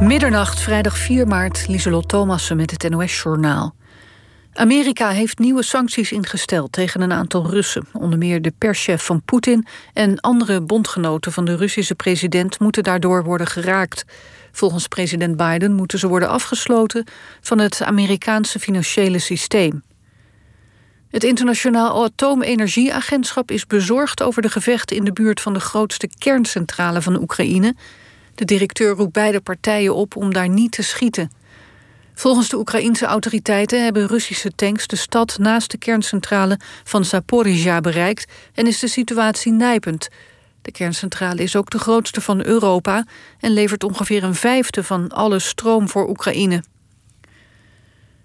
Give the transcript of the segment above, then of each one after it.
Middernacht, vrijdag 4 maart, Lieselot Thomassen met het NOS-journaal. Amerika heeft nieuwe sancties ingesteld tegen een aantal Russen. Onder meer de perschef van Poetin en andere bondgenoten van de Russische president moeten daardoor worden geraakt. Volgens president Biden moeten ze worden afgesloten van het Amerikaanse financiële systeem. Het Internationaal Atoomenergieagentschap is bezorgd over de gevechten in de buurt van de grootste kerncentrale van Oekraïne. De directeur roept beide partijen op om daar niet te schieten. Volgens de Oekraïense autoriteiten hebben Russische tanks de stad naast de kerncentrale van Zaporizhia bereikt en is de situatie nijpend. De kerncentrale is ook de grootste van Europa en levert ongeveer een vijfde van alle stroom voor Oekraïne.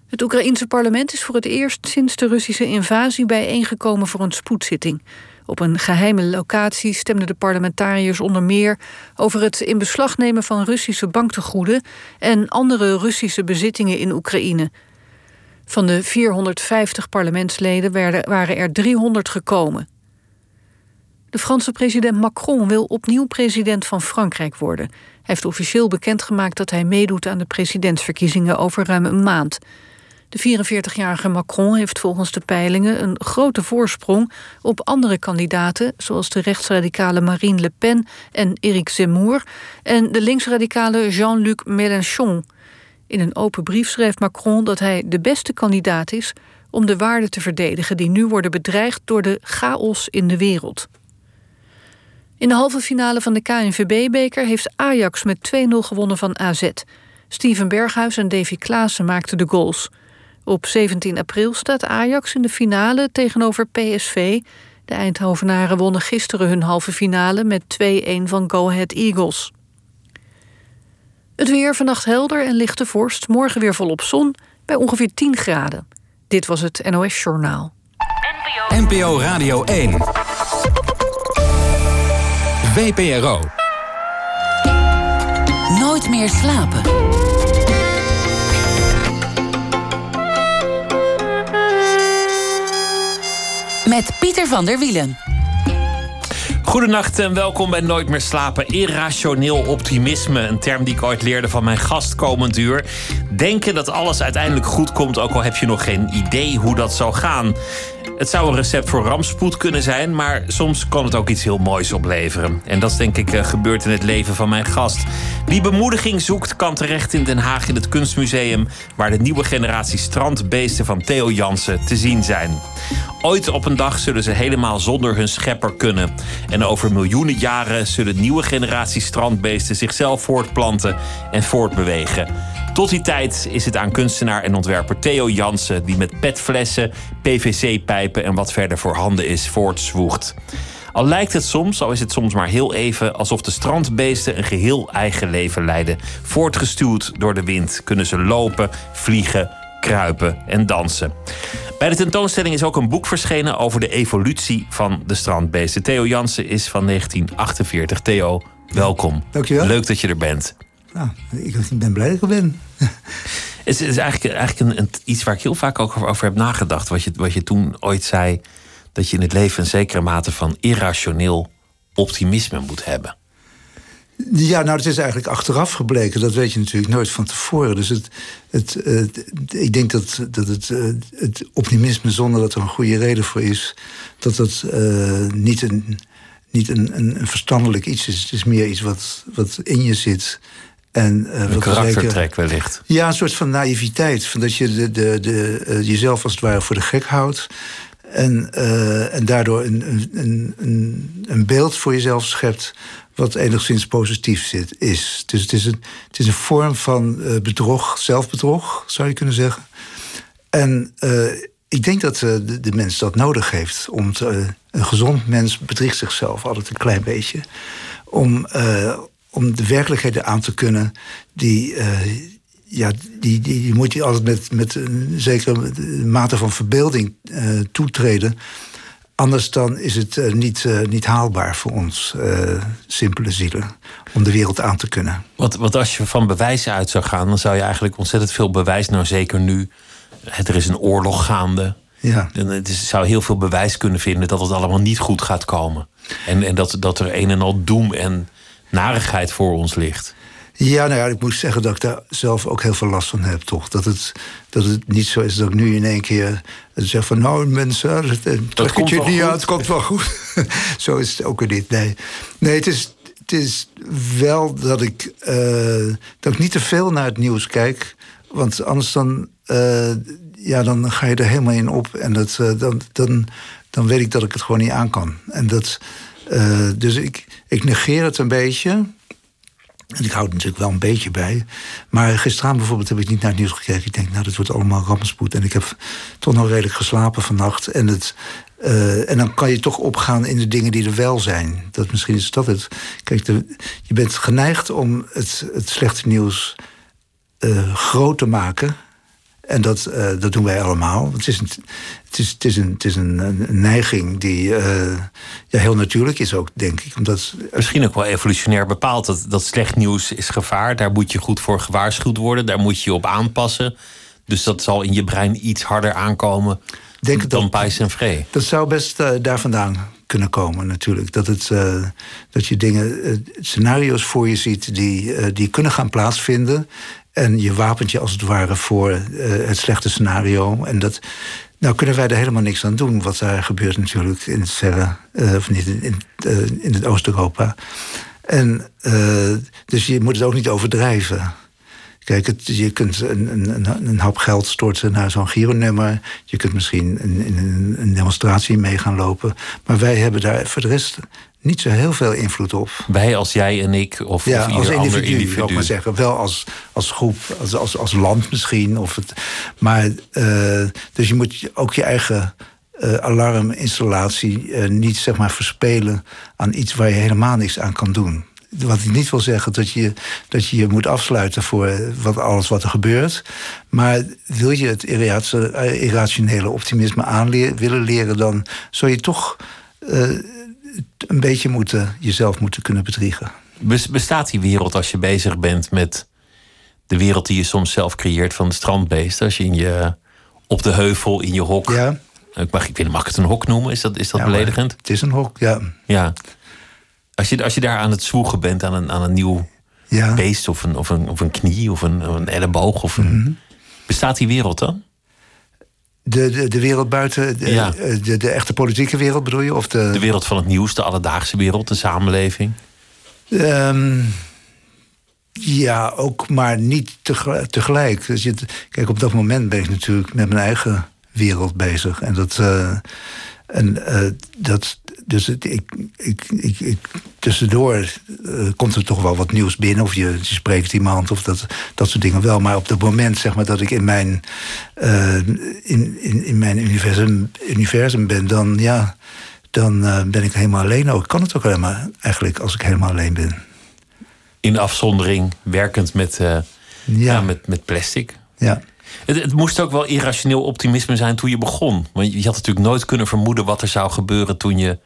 Het Oekraïense parlement is voor het eerst sinds de Russische invasie bijeengekomen voor een spoedzitting. Op een geheime locatie stemden de parlementariërs onder meer over het in beslag nemen van Russische banktegoeden en andere Russische bezittingen in Oekraïne. Van de 450 parlementsleden werden, waren er 300 gekomen. De Franse president Macron wil opnieuw president van Frankrijk worden. Hij heeft officieel bekendgemaakt dat hij meedoet aan de presidentsverkiezingen over ruim een maand. De 44-jarige Macron heeft volgens de peilingen een grote voorsprong op andere kandidaten, zoals de rechtsradicale Marine Le Pen en Éric Zemmour en de linksradicale Jean-Luc Mélenchon. In een open brief schrijft Macron dat hij de beste kandidaat is om de waarden te verdedigen die nu worden bedreigd door de chaos in de wereld. In de halve finale van de KNVB-beker heeft Ajax met 2-0 gewonnen van AZ. Steven Berghuis en Davy Klaassen maakten de goals. Op 17 april staat Ajax in de finale tegenover PSV. De Eindhovenaren wonnen gisteren hun halve finale met 2-1 van Go Ahead Eagles. Het weer vannacht helder en lichte vorst. Morgen weer volop zon bij ongeveer 10 graden. Dit was het NOS Journaal. NPO Radio 1. VPRO. Nooit meer slapen. Met Pieter van der Wielen. Goedenacht en welkom bij Nooit meer slapen. Irrationeel optimisme, een term die ik ooit leerde van mijn gast komend uur. Denken dat alles uiteindelijk goed komt, ook al heb je nog geen idee hoe dat zal gaan. Het zou een recept voor rampspoed kunnen zijn, maar soms kan het ook iets heel moois opleveren. En dat is denk ik eh, gebeurd in het leven van mijn gast. Wie bemoediging zoekt, kan terecht in Den Haag in het Kunstmuseum, waar de nieuwe generatie strandbeesten van Theo Jansen te zien zijn. Ooit op een dag zullen ze helemaal zonder hun schepper kunnen. En over miljoenen jaren zullen nieuwe generaties strandbeesten zichzelf voortplanten en voortbewegen. Tot die tijd is het aan kunstenaar en ontwerper Theo Jansen, die met petflessen, PVC-pijpen en wat verder voorhanden is voortzwoegt. Al lijkt het soms, al is het soms maar heel even, alsof de strandbeesten een geheel eigen leven leiden. Voortgestuwd door de wind kunnen ze lopen, vliegen, kruipen en dansen. Bij de tentoonstelling is ook een boek verschenen over de evolutie van de strandbeesten. Theo Jansen is van 1948. Theo, welkom. Dankjewel. Leuk dat je er bent. Nou, ik ben blij dat ik er ben. Het is eigenlijk, eigenlijk een, iets waar ik heel vaak ook over heb nagedacht. Wat je, wat je toen ooit zei, dat je in het leven een zekere mate van irrationeel optimisme moet hebben. Ja, nou, het is eigenlijk achteraf gebleken. Dat weet je natuurlijk nooit van tevoren. Dus het, het, ik denk dat, dat het, eh, het optimisme zonder dat er een goede reden voor is... dat dat uh, niet, een, niet een, een, verstandelijk iets is. Het is meer iets wat, wat in je zit... En, uh, een karaktertrek wellicht. Ja, een soort van naïviteit. Van dat je de, de, de, jezelf als het ware voor de gek houdt. En, en daardoor een, een, een, een beeld voor jezelf schept wat enigszins positief zit, is. Dus het is een, het is een vorm van bedrog, zelfbedrog, zou je kunnen zeggen. En ik denk dat de, de, mens dat nodig heeft. Om te, een gezond mens bedriegt zichzelf altijd een klein beetje. Om, om de werkelijkheden aan te kunnen die ja, die, die, die, moet je altijd met, met een zekere mate van verbeelding uh, toetreden. Anders dan is het uh, niet, uh, niet haalbaar voor ons, uh, simpele zielen, om de wereld aan te kunnen. Want, want als je van bewijzen uit zou gaan, dan zou je eigenlijk ontzettend veel bewijs, nou zeker nu, er is een oorlog gaande. Ja. En het is, zou heel veel bewijs kunnen vinden dat het allemaal niet goed gaat komen. En, en dat, dat er een en al doem en narigheid voor ons ligt. Ja, nou ja, ik moet zeggen dat ik daar zelf ook heel veel last van heb, toch? Dat het, dat het niet zo is dat ik nu in één keer zeg van... nou, mensen, trek het je niet aan, het komt wel goed. zo is het ook weer niet, nee. Nee, het is, het is wel dat ik, uh, dat ik niet te veel naar het nieuws kijk. Want anders dan, uh, ja, dan ga je er helemaal in op. En dat, uh, dan, dan, dan weet ik dat ik het gewoon niet aan kan. En dat, dus ik, ik negeer het een beetje... En ik hou er natuurlijk wel een beetje bij. Maar gisteravond bijvoorbeeld heb ik niet naar het nieuws gekeken. Ik denk, nou, dat wordt allemaal rammenspoed. En ik heb toch nog redelijk geslapen vannacht. En, het, uh, en dan kan je toch opgaan in de dingen die er wel zijn. Dat, misschien is dat het. Kijk, je bent geneigd om het, het slechte nieuws uh, groot te maken. En dat, uh, dat doen wij allemaal. Het is een, het is, het is een, het is een, een neiging die uh, ja, heel natuurlijk is ook, denk ik. Omdat, Misschien ook wel evolutionair bepaald. Dat, dat slecht nieuws is gevaar. Daar moet je goed voor gewaarschuwd worden. Daar moet je je op aanpassen. Dus dat zal in je brein iets harder aankomen denk dan pijs en vree. Dat zou best uh, daar vandaan kunnen komen natuurlijk. Dat, het, uh, dat je dingen, uh, scenario's voor je ziet die, die kunnen gaan plaatsvinden. En je wapent je als het ware voor uh, het slechte scenario. En dat, nou kunnen wij er helemaal niks aan doen. Wat daar gebeurt natuurlijk in het verre, uh, of niet in, uh, in het Oost-Europa. En dus je moet het ook niet overdrijven. Kijk, het, je kunt een, een, een, hap geld storten naar zo'n gironummer. Je kunt misschien in, een, demonstratie mee gaan lopen. Maar wij hebben daar voor de rest niet zo heel veel invloed op. Wij als jij en ik of, ja, of als individu, ander individu. Ik maar zeggen. Wel als, als groep, als, als, als land misschien. Of het, maar, uh, dus je moet ook je eigen uh, alarminstallatie uh, niet zeg maar, verspelen aan iets waar je helemaal niks aan kan doen. Wat ik niet wil zeggen dat je dat je, je moet afsluiten voor wat, alles wat er gebeurt. Maar wil je het irrationele optimisme aan willen leren, dan zou je toch een beetje moeten, jezelf moeten kunnen bedriegen. Bestaat die wereld als je bezig bent met de wereld die je soms zelf creëert van de strandbeesten? Als je, in je op de heuvel in je hok. Ja. Ik mag, ik weet, mag ik het een hok noemen? Is dat, is dat beledigend? Het is een hok, ja. ja. Als, je, als je daar aan het zwoegen bent aan een, aan een nieuw ja. beest of een, of, een, of een knie of een, een elleboog. Of een, mhm. Bestaat die wereld dan? De, de, de wereld buiten, de, ja. Eh, de, de, echte politieke wereld bedoel je? Of de... de wereld van het nieuws, de alledaagse wereld, de samenleving? Um, ja, ook, maar niet tegelijk. Dus je, kijk, op dat moment ben ik natuurlijk met mijn eigen wereld bezig. En dat, uh, en, uh, dat, dus het, ik, ik, ik, ik, tussendoor uh, komt er toch wel wat nieuws binnen. Of je, je, spreekt iemand of dat, dat soort dingen wel. Maar op het moment zeg maar, dat ik in mijn, uh, in, in, in mijn universum, universum ben, dan, ja, dan uh, ben ik helemaal alleen ook. Ik kan het ook helemaal eigenlijk als ik helemaal alleen ben. In afzondering, werkend met, ja. ja. met, met plastic. Ja. Het, het, moest ook wel irrationeel optimisme zijn toen je begon. Want je had natuurlijk nooit kunnen vermoeden wat er zou gebeuren toen je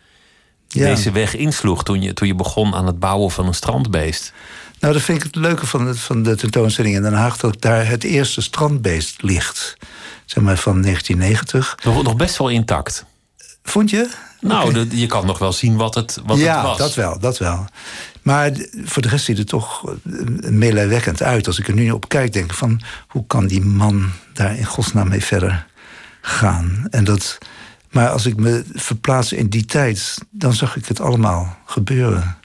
ja. deze weg insloeg toen je, toen je begon aan het bouwen van een strandbeest. Nou, dat vind ik het leuke van, de, van de tentoonstelling in Den Haag... dat daar het eerste strandbeest ligt. Zeg maar van 1990. Nog, nog best wel intact. Vond je? Nou, je kan nog wel zien wat het, wat ja, het was. Ja, dat wel, dat wel. Maar voor de rest ziet het toch meelijwekkend uit. Als ik er nu op kijk, denk ik van... hoe kan die man daar in godsnaam mee verder gaan? En dat... Maar als ik me verplaats in die tijd, dan zag ik het allemaal gebeuren.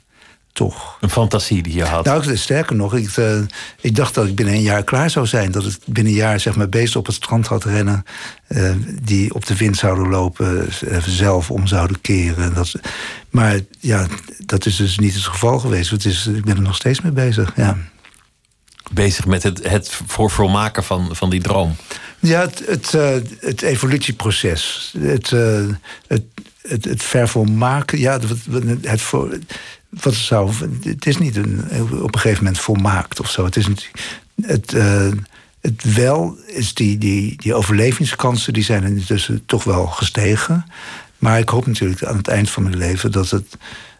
Toch. Een fantasie die je had. Nou, sterker nog, ik, uh, ik dacht dat ik binnen een jaar klaar zou zijn. Dat ik binnen een jaar zeg maar, beesten op het strand had rennen. Uh, die op de wind zouden lopen, uh, zelf om zouden keren. Dat, maar ja, dat is dus niet het geval geweest. Het is, ik ben er nog steeds mee bezig. Ja. Bezig met het, het voor volmaken van, van die droom. Ja, het, het, uh, het evolutieproces. Het, uh, het, het, het vervolmaken. Ja, het, het, voor, wat zou. Het is niet een, op een gegeven moment volmaakt of zo. Het is een, het, uh, het wel is die, die, die overlevingskansen die zijn intussen toch wel gestegen. Maar ik hoop natuurlijk aan het eind van mijn leven dat het,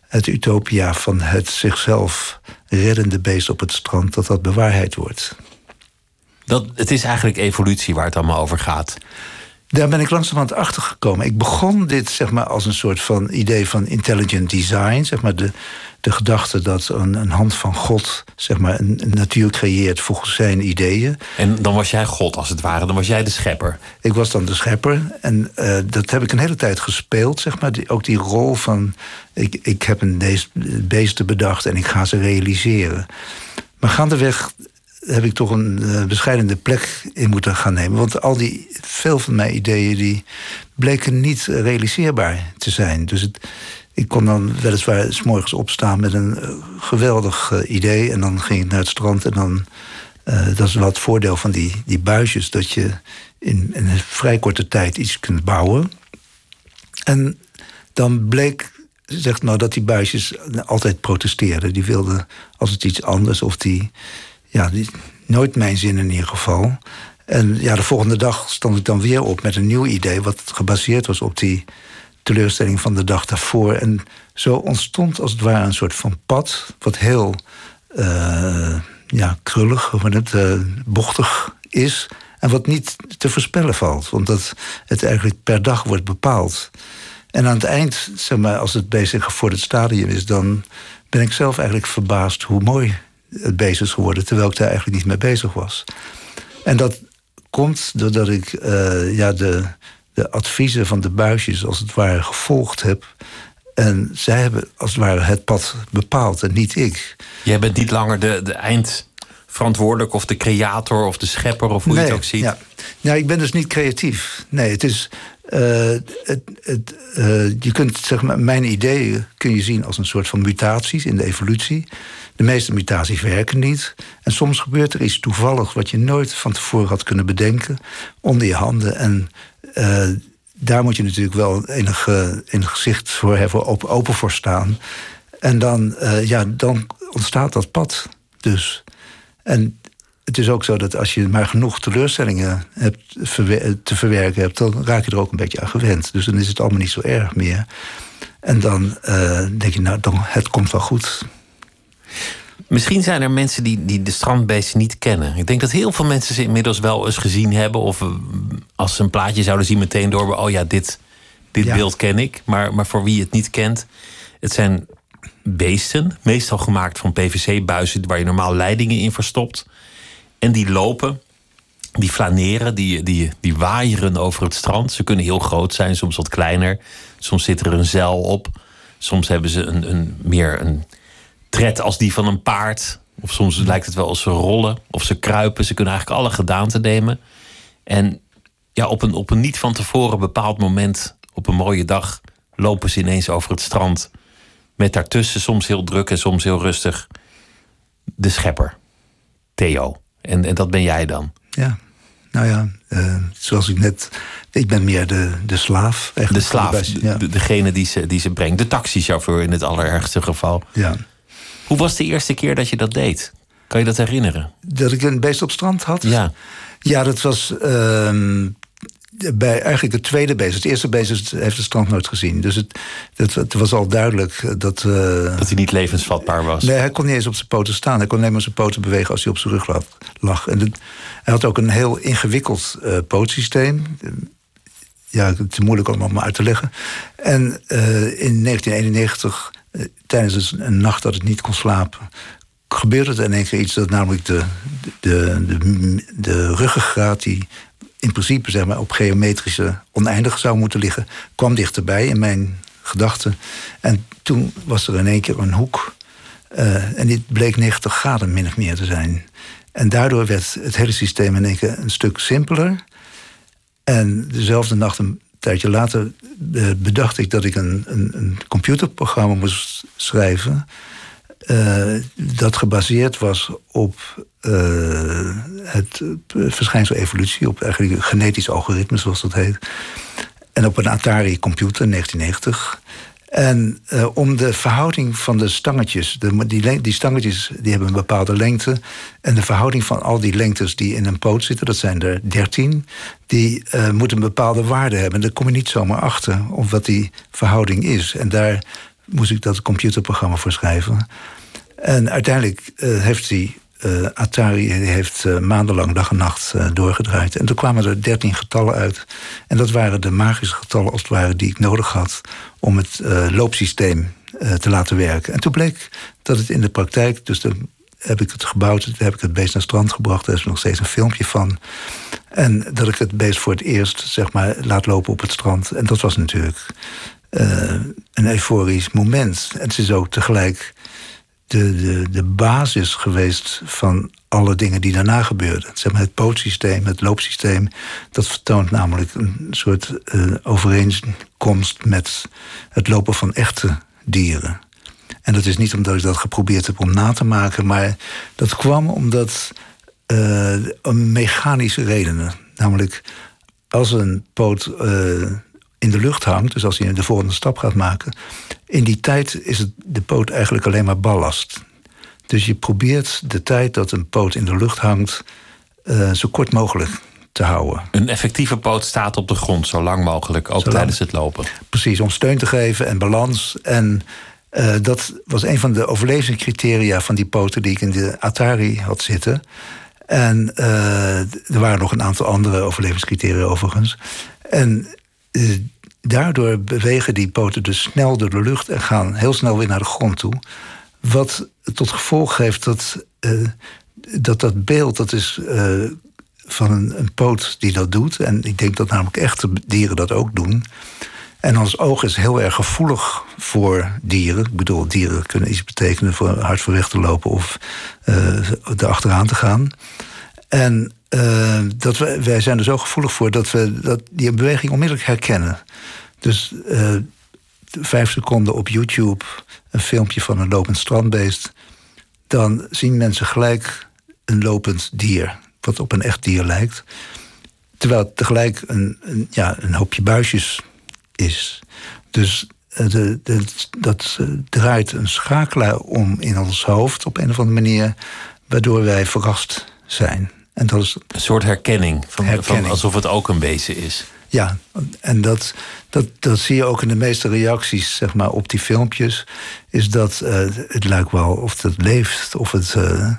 het utopia van het zichzelf reddende beest op het strand, dat dat bewaarheid wordt. Dat, het is eigenlijk evolutie waar het allemaal over gaat. Daar ben ik langzamerhand achter gekomen. Ik begon dit zeg maar, als een soort van idee van intelligent design. Zeg maar de, de gedachte dat een, een hand van God zeg maar, een, een, natuur creëert volgens zijn ideeën. En dan was jij God als het ware, dan was jij de schepper. Ik was dan de schepper en uh, dat heb ik een hele tijd gespeeld. Zeg maar. Die, ook die rol van ik, ik heb een beesten bedacht en ik ga ze realiseren. Maar gaandeweg heb ik toch een uh, bescheidende plek in moeten gaan nemen. Want al die, veel van mijn ideeën die bleken niet realiseerbaar te zijn. Dus het, ik kon dan weliswaar s morgens opstaan met een uh, geweldig uh, idee. En dan ging ik naar het strand. En dan, dat is wel het voordeel van die, die buisjes. Dat je in, in een vrij korte tijd iets kunt bouwen. En dan bleek zeg maar, dat die buisjes altijd protesteerden. Die wilden als het iets anders of die ja, nooit mijn zin in ieder geval. En ja, de volgende dag stond ik dan weer op met een nieuw idee... wat gebaseerd was op die teleurstelling van de dag daarvoor. En zo ontstond als het ware een soort van pad... wat heel uh, ja, krullig, of het, uh, bochtig is... en wat niet te voorspellen valt. Omdat het eigenlijk per dag wordt bepaald. En aan het eind, zeg maar, als het bezig voor het stadium is... dan ben ik zelf eigenlijk verbaasd hoe mooi het bezig is geworden, terwijl ik daar eigenlijk niet mee bezig was. En dat komt doordat ik uh, ja, de, de adviezen van de buisjes als het ware gevolgd heb. En zij hebben als het ware het pad bepaald en niet ik. Jij bent niet langer de, de eindverantwoordelijk of de creator of de schepper of hoe je het ook ziet. Ja. Nou, ik ben dus niet creatief. Nee, het is. Uh, het, het, uh, je kunt zeg maar, mijn ideeën kun je zien als een soort van mutaties in de evolutie. De meeste mutaties werken niet. En soms gebeurt er iets toevallig wat je nooit van tevoren had kunnen bedenken. onder je handen. En uh, daar moet je natuurlijk wel enig, gezicht voor hebben, open, voor staan. En dan, ja, dan ontstaat dat pad. Dus. En het is ook zo dat als je maar genoeg teleurstellingen hebt te verwerken hebt, dan raak je er ook een beetje aan gewend. Dus dan is het allemaal niet zo erg meer. En dan uh, denk je, nou, dan, het komt wel goed. Misschien zijn er mensen die, die de strandbeesten niet kennen. Ik denk dat heel veel mensen ze inmiddels wel eens gezien hebben. Of eh, als ze een plaatje zouden zien, meteen door. Oh ja, dit, dit ja. beeld ken ik. Maar, maar voor wie het niet kent, het zijn beesten. Meestal gemaakt van PVC-buizen waar je normaal leidingen in verstopt. En die lopen, die flaneren, die, die, die waaieren over het strand. Ze kunnen heel groot zijn, soms wat kleiner. Soms zit er een zeil op. Soms hebben ze een, een, meer een tred als die van een paard. Of soms lijkt het wel als ze rollen of ze kruipen. Ze kunnen eigenlijk alle gedaanten nemen. En ja, op een, op een niet van tevoren bepaald moment, op een mooie dag, lopen ze ineens over het strand. Met daartussen soms heel druk en soms heel rustig de schepper, Theo. En, en dat ben jij dan. Ja, nou ja, uh, zoals ik net. Ik ben meer de, de slaaf. De slaaf, ja. de, degene die ze, die ze brengt. De taxichauffeur in het allerergste geval. Ja. Hoe was de eerste keer dat je dat deed? Kan je dat herinneren? Dat ik een beest op strand had? Ja. Ja, dat was uh, bij eigenlijk de tweede beest. Het eerste beest heeft de strand nooit gezien. Dus het, het, het was al duidelijk dat... Uh, dat hij niet levensvatbaar was? Nee, hij kon niet eens op zijn poten staan. Hij kon alleen maar zijn poten bewegen als hij op zijn rug lag. En het, hij had ook een heel ingewikkeld uh, pootsysteem ja, het is moeilijk om allemaal uit te leggen. En uh, in 1991 tijdens een nacht dat het niet kon slapen, gebeurde er in één keer iets dat namelijk de, de, de, de ruggengraat die in principe zeg maar, op geometrische oneindig zou moeten liggen, kwam dichterbij in mijn gedachten. En toen was er in één keer een hoek. Uh, en dit bleek 90 graden min of meer te zijn. En daardoor werd het hele systeem in één keer een stuk simpeler. En dezelfde nacht, een tijdje later uh, bedacht ik dat ik een, een, een computerprogramma moest schrijven. Uh, dat gebaseerd was op uh, het verschijnsel evolutie, op eigenlijk genetisch algoritme, zoals dat heet. En op een Atari computer in 1990. En uh, om de verhouding van de stangetjes, de, die, die stangetjes die hebben een bepaalde lengte. En de verhouding van al die lengtes die in een poot zitten, dat zijn er dertien, die uh, moeten een bepaalde waarde hebben. Daar kom je niet zomaar achter of wat die verhouding is. En daar moest ik dat computerprogramma voor schrijven. En uiteindelijk uh, heeft hij uh, Atari heeft uh, maandenlang dag en nacht doorgedraaid. En toen kwamen er dertien getallen uit. En dat waren de magische getallen, als het ware, die ik nodig had om het loopsysteem te laten werken. En toen bleek dat het in de praktijk, dus dan heb ik het gebouwd, heb ik het beest naar het strand gebracht, daar is nog steeds een filmpje van. En dat ik het beest voor het eerst, zeg maar, laat lopen op het strand. En dat was natuurlijk een euforisch moment. En het is ook tegelijk de, de, de basis geweest van alle dingen die daarna gebeurden. Zeg maar het pootsysteem, het loopsysteem, dat vertoont namelijk een soort uh, overeenkomst met het lopen van echte dieren. En dat is niet omdat ik dat geprobeerd heb om na te maken, maar dat kwam omdat uh, mechanische redenen. Namelijk, als een poot uh, in de lucht hangt, dus als hij de volgende stap gaat maken, in die tijd is het, de poot eigenlijk alleen maar ballast. Dus je probeert de tijd dat een poot in de lucht hangt uh, zo kort mogelijk te houden. Een effectieve poot staat op de grond zo lang mogelijk, ook tijdens het lopen. Precies, om steun te geven en balans. En uh, dat was een van de overlevingscriteria van die poten die ik in de Atari had zitten. En uh, er waren nog een aantal andere overlevingscriteria overigens. En daardoor bewegen die poten dus snel door de lucht en gaan heel snel weer naar de grond toe. Wat tot gevolg heeft dat uh, dat, dat beeld, dat is uh, van een, een, poot die dat doet. En ik denk dat namelijk echte dieren dat ook doen. En ons oog is heel erg gevoelig voor dieren. Ik bedoel, dieren kunnen iets betekenen voor hard voor weg te lopen of uh, erachteraan te gaan. En uh, dat wij, wij zijn er zo gevoelig voor dat we dat die beweging onmiddellijk herkennen. Dus uh, vijf seconden op YouTube een filmpje van een lopend strandbeest. Dan zien mensen gelijk een lopend dier, wat op een echt dier lijkt. Terwijl het tegelijk een, een ja, een hoopje buisjes is. Dus de, dat draait een schakelaar om in ons hoofd op een of andere manier, waardoor wij verrast zijn. En dat is een soort herkenning, van, herkenning. van alsof het ook een wezen is. Ja, en dat, dat, dat zie je ook in de meeste reacties zeg maar, op die filmpjes. Is dat uh, het lijkt wel of het leeft. Of het, uh,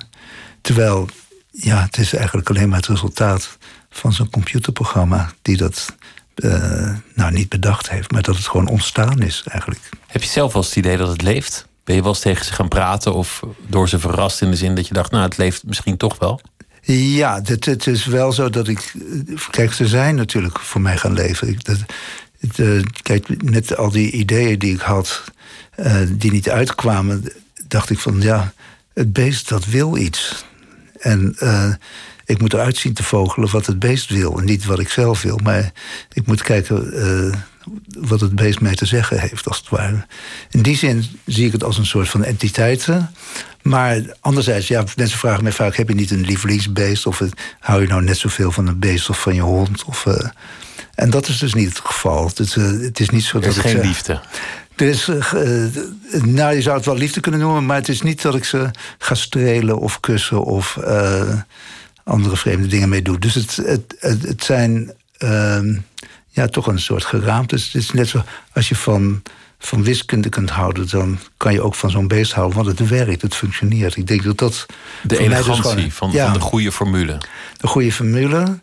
terwijl, ja, het is eigenlijk alleen maar het resultaat van zo'n computerprogramma die dat uh, nou niet bedacht heeft, maar dat het gewoon ontstaan is eigenlijk. Heb je zelf wel eens het idee dat het leeft? Ben je wel eens tegen ze gaan praten of door ze verrast in de zin dat je dacht, nou, het leeft misschien toch wel? Ja, het, het is wel zo dat ik. Kijk, ze zijn natuurlijk voor mij gaan leven. Ik, dat, het, uh, kijk, met al die ideeën die ik had, uh, die niet uitkwamen, dacht ik van ja, het beest dat wil iets. En uh, ik moet eruit zien te vogelen wat het beest wil. En niet wat ik zelf wil, maar ik moet kijken wat het beest mij te zeggen heeft, als het ware. In die zin zie ik het als een soort van entiteiten. Maar anderzijds, ja, mensen vragen mij vaak: heb je niet een lievelingsbeest? Of hou je nou net zoveel van een beest of van je hond? Of, uh, en dat is dus niet het geval. Het, uh, het is niet zo er is dat geen ik, liefde. Er is, uh, nou, je zou het wel liefde kunnen noemen, maar het is niet dat ik ze ga strelen of kussen of andere vreemde dingen mee doe. Dus het, het, het, het zijn ehm, ja, toch een soort geraamte. Dus het is net zo als je van, van wiskunde kunt houden, dan kan je ook van zo'n beest houden, want het werkt, het functioneert. Ik denk dat dat. De dus elegantie dus gewoon, van, ja, van de goede formule. De goede formule.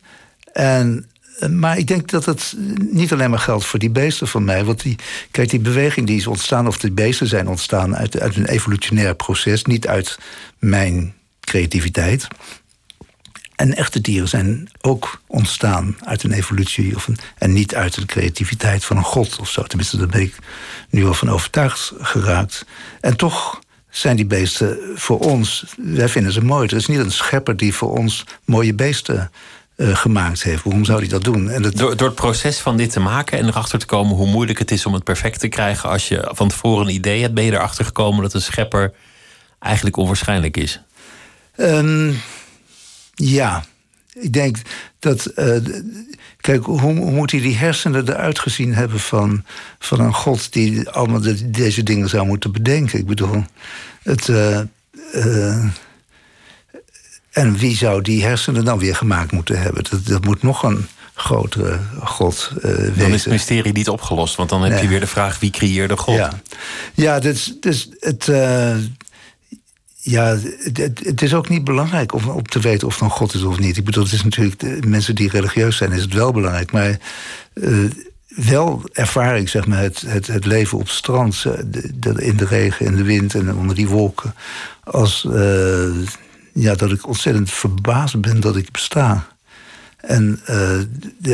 En maar ik denk dat het niet alleen maar geldt voor die beesten van mij. Want die, kijk, die beweging die is ontstaan, of die beesten zijn ontstaan uit, uit een evolutionair proces, niet uit mijn creativiteit. En echte dieren zijn ook ontstaan uit een evolutie of een, en niet uit de creativiteit van een god of zo. Tenminste, daar ben ik nu al van overtuigd geraakt. En toch zijn die beesten voor ons, wij vinden ze mooi. Er is niet een schepper die voor ons mooie beesten uh, gemaakt heeft. Waarom zou hij dat doen? En dat... Door, door het proces van dit te maken en erachter te komen hoe moeilijk het is om het perfect te krijgen. Als je van tevoren een idee hebt, ben je erachter gekomen dat een schepper eigenlijk onwaarschijnlijk is. Um, ja, ik denk dat. Uh, kijk, hoe, hoe, moet hij die hersenen eruit gezien hebben van, van een God die allemaal de, deze dingen zou moeten bedenken? Ik bedoel, het. Uh, uh, en wie zou die hersenen dan weer gemaakt moeten hebben? Dat, dat moet nog een grotere God uh, wezen. Dan is het mysterie niet opgelost, want dan heb nee. je weer de vraag wie creëerde God. Ja, ja dus, dus het. Uh, ja, het, is ook niet belangrijk om, om te weten of een God is of niet. Ik bedoel, het is natuurlijk mensen die religieus zijn, is het wel belangrijk. Maar uh, wel ervaar ik zeg maar, het, het, het leven op het strand, de, in de regen, in de wind en onder die wolken, als uh, ja, dat ik ontzettend verbaasd ben dat ik besta. En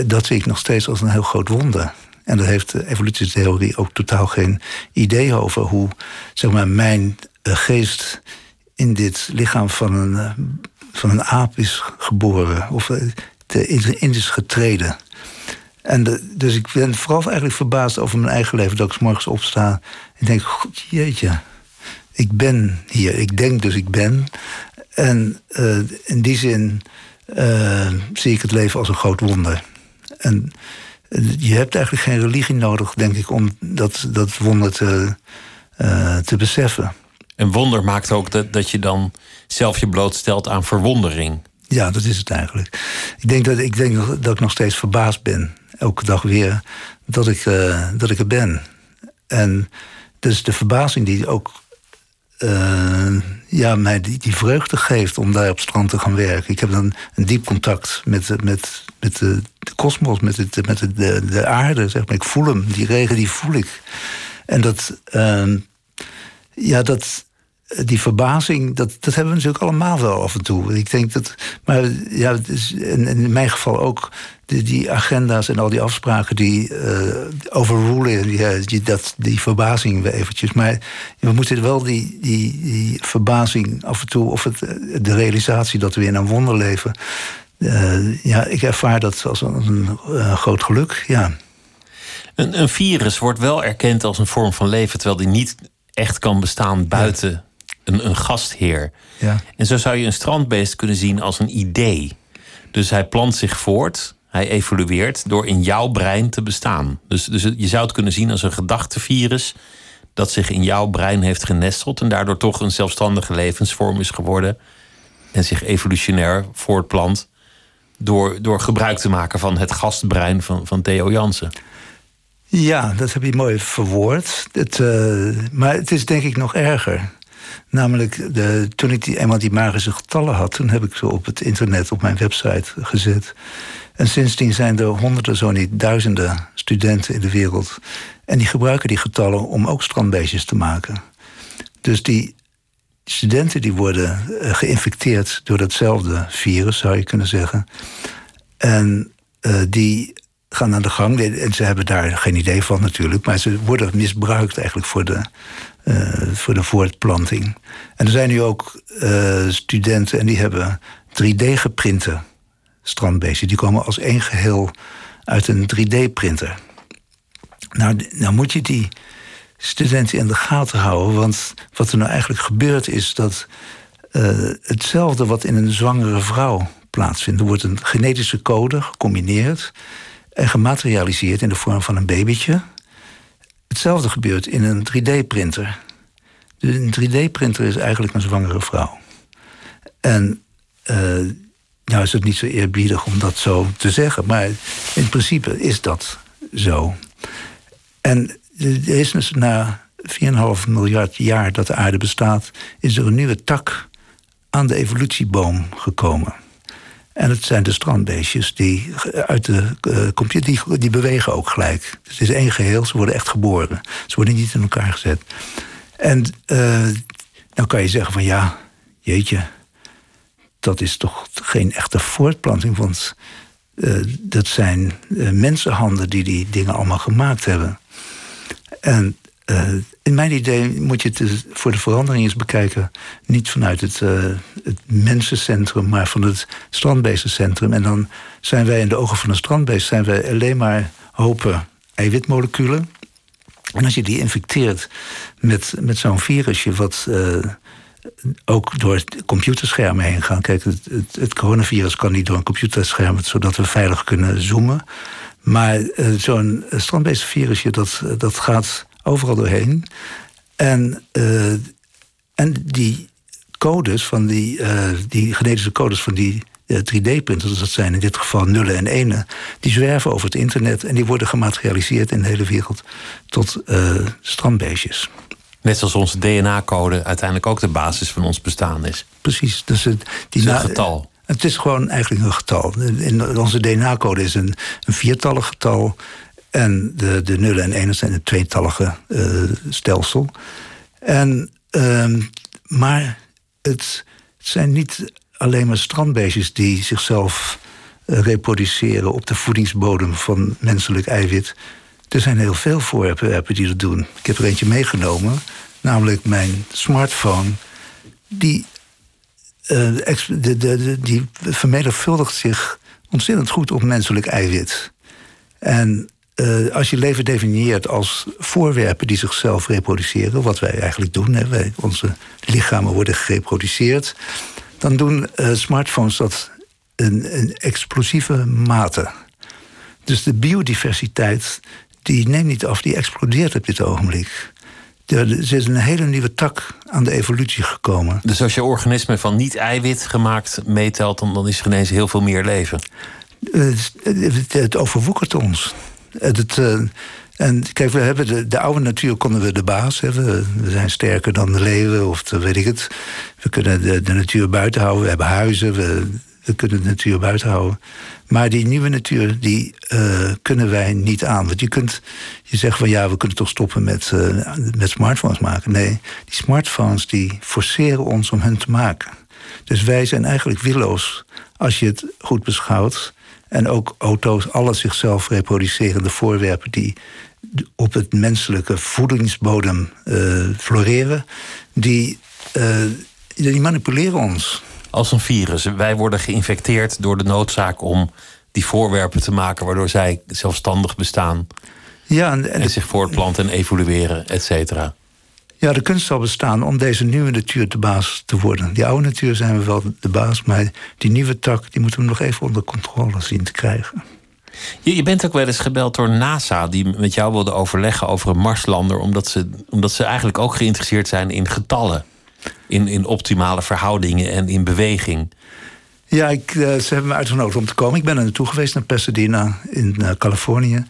dat zie ik nog steeds als een heel groot wonder. En daar heeft de evolutietheorie ook totaal geen idee over hoe zeg maar, mijn geest in dit lichaam van een, eh, van een aap is geboren. Of eh, in is getreden. En dus ik ben vooral eigenlijk verbaasd over mijn eigen leven. Dat ik s morgens opsta en denk, god jeetje, ik ben hier. Ik denk dus ik ben. En uh, in die zin zie ik het leven als een groot wonder. En je hebt eigenlijk geen religie nodig, denk ik, om dat, dat wonder te beseffen. En wonder maakt ook dat, dat je dan zelf je blootstelt aan verwondering. Ja, dat is het eigenlijk. Ik denk dat ik, denk dat ik nog steeds verbaasd ben. Elke dag weer dat ik, uh, dat ik er ben. En dus de verbazing die ook uh, ja, mij die, die vreugde geeft om daar op strand te gaan werken. Ik heb dan een diep contact met, met, met de kosmos, met, met de, de, de, aarde. Zeg maar. Ik voel hem, die regen die voel ik. En dat, uh, ja, dat, die verbazing, dat, dat hebben we natuurlijk allemaal wel af en toe. Ik denk dat, maar ja, is in, mijn geval ook die, die, agenda's en al die afspraken die uh, overrulen, die, die, dat, die verbazing weer eventjes. Maar we moeten wel die, die, die verbazing af en toe, of het, de realisatie dat we in een wonder leven. Uh, ja, ik ervaar dat als een groot geluk, ja. Een, een, virus wordt wel erkend als een vorm van leven, terwijl die niet echt kan bestaan buiten een, een gastheer. Ja. En zo zou je een strandbeest kunnen zien als een idee. Dus hij plant zich voort, hij evolueert door in jouw brein te bestaan. Dus, dus je zou het kunnen zien als een gedachtevirus dat zich in jouw brein heeft genesteld en daardoor toch een zelfstandige levensvorm is geworden en zich evolutionair voortplant door, door gebruik te maken van het gastbrein van, van Theo Jansen. Ja, dat heb je mooi verwoord. Het, uh, maar het is denk ik nog erger. Namelijk, de, toen ik die, eenmaal die magische getallen had... toen heb ik ze op het internet, op mijn website gezet. En sindsdien zijn er honderden, zo niet duizenden studenten in de wereld. En die gebruiken die getallen om ook strandbeestjes te maken. Dus die studenten die worden uh, geïnfecteerd door datzelfde virus, zou je kunnen zeggen. En uh, die gaan aan de gang. En ze hebben daar geen idee van natuurlijk. Maar ze worden misbruikt eigenlijk voor de, uh, voor de voortplanting. En er zijn nu ook uh, studenten en die hebben 3D-geprinte strandbeestjes. Die komen als één geheel uit een 3D-printer. Nou, nou moet je die studenten in de gaten houden. Want wat er nou eigenlijk gebeurt is dat uh, hetzelfde wat in een zwangere vrouw plaatsvindt. Er wordt een genetische code gecombineerd en gematerialiseerd in de vorm van een babytje. Hetzelfde gebeurt in een 3D-printer. Dus een 3D-printer is eigenlijk een zwangere vrouw. En uh, nou is het niet zo eerbiedig om dat zo te zeggen, maar in principe is dat zo. En er is dus na 4,5 miljard jaar dat de aarde bestaat, is er een nieuwe tak aan de evolutieboom gekomen. En het zijn de strandbeestjes die uit de uh, computer, die, bewegen ook gelijk. Dus het is één geheel, ze worden echt geboren. Ze worden niet in elkaar gezet. En uh, nou kan je zeggen van ja, jeetje, dat is toch geen echte voortplanting. Want uh, dat zijn mensenhanden die die dingen allemaal gemaakt hebben. En uh, in mijn idee moet je het voor de verandering eens bekijken. Niet vanuit het, uh, het mensencentrum, maar van het strandbeestencentrum. En dan zijn wij in de ogen van een strandbeest zijn wij alleen maar hopen eiwitmoleculen. En als je die infecteert met, met zo'n virusje, wat uh, ook door het computerscherm heen gaat. Kijk, het, het, coronavirus kan niet door een computerscherm, zodat we veilig kunnen zoomen. Maar zo'n strandbeestenvirusje, dat, dat gaat overal doorheen. En, uh, en die codes van die, uh, die genetische codes van die 3D-printers, eh, dat zijn in dit geval nullen en enen, die zwerven over het internet en die worden gematerialiseerd in de hele wereld tot strandbeestjes. Net zoals onze DNA-code uiteindelijk ook de basis van ons bestaan is. Precies. Dus het, die het is een getal. Het is gewoon eigenlijk een getal. In onze DNA-code is een, een viertallig getal. En de, de nullen en enen zijn een tweetallige uh, stelsel. En, uh, maar het, het, zijn niet alleen maar strandbeestjes die zichzelf uh, reproduceren op de voedingsbodem van menselijk eiwit. Er zijn heel veel voorwerpen die dat doen. Ik heb er eentje meegenomen, namelijk mijn smartphone. Die, de, de, die vermenigvuldigt zich ontzettend goed op menselijk eiwit. En uh, als je leven definieert als voorwerpen die zichzelf reproduceren, wat wij eigenlijk doen, hè, wij, onze lichamen worden gereproduceerd, dan doen uh, smartphones dat in, in explosieve mate. Dus de biodiversiteit die neemt niet af, die explodeert op dit ogenblik. Er is een hele nieuwe tak aan de evolutie gekomen. Dus als je organisme van niet-eiwit gemaakt meetelt, dan, dan is er ineens heel veel meer leven? Het, het, het overwoekert ons. Uh, en kijk, we hebben de, de, oude natuur konden we de baas. Hè. We, zijn sterker dan de leeuwen of de, weet ik het. We kunnen de, natuur buiten houden. We hebben huizen. We, kunnen de natuur buiten houden. Maar die nieuwe natuur, die uh, kunnen wij niet aan. Want je kunt, je zegt van ja, we kunnen toch stoppen met, uh, met smartphones maken. Nee, die smartphones die forceren ons om hun te maken. Dus wij zijn eigenlijk willoos als je het goed beschouwt. En ook auto's, alle zichzelf reproducerende voorwerpen die op het menselijke voedingsbodem uh, floreren, die, die manipuleren ons als een virus. Wij worden geïnfecteerd door de noodzaak om die voorwerpen te maken, waardoor zij zelfstandig bestaan. Ja, en, en, zich voortplanten en evolueren, et cetera. Ja, de kunst zal bestaan om deze nieuwe natuur de baas te worden. Die oude natuur zijn we wel de baas, maar die nieuwe tak die moeten we nog even onder controle zien te krijgen. Je, je bent ook wel eens gebeld door NASA, die met jou wilde overleggen over een Marslander, omdat ze, omdat ze eigenlijk ook geïnteresseerd zijn in getallen in, in optimale verhoudingen en in beweging. Ja, ik, uh, ze hebben me uitgenodigd om te komen. Ik ben er naartoe geweest naar Pasadena in uh, Californië.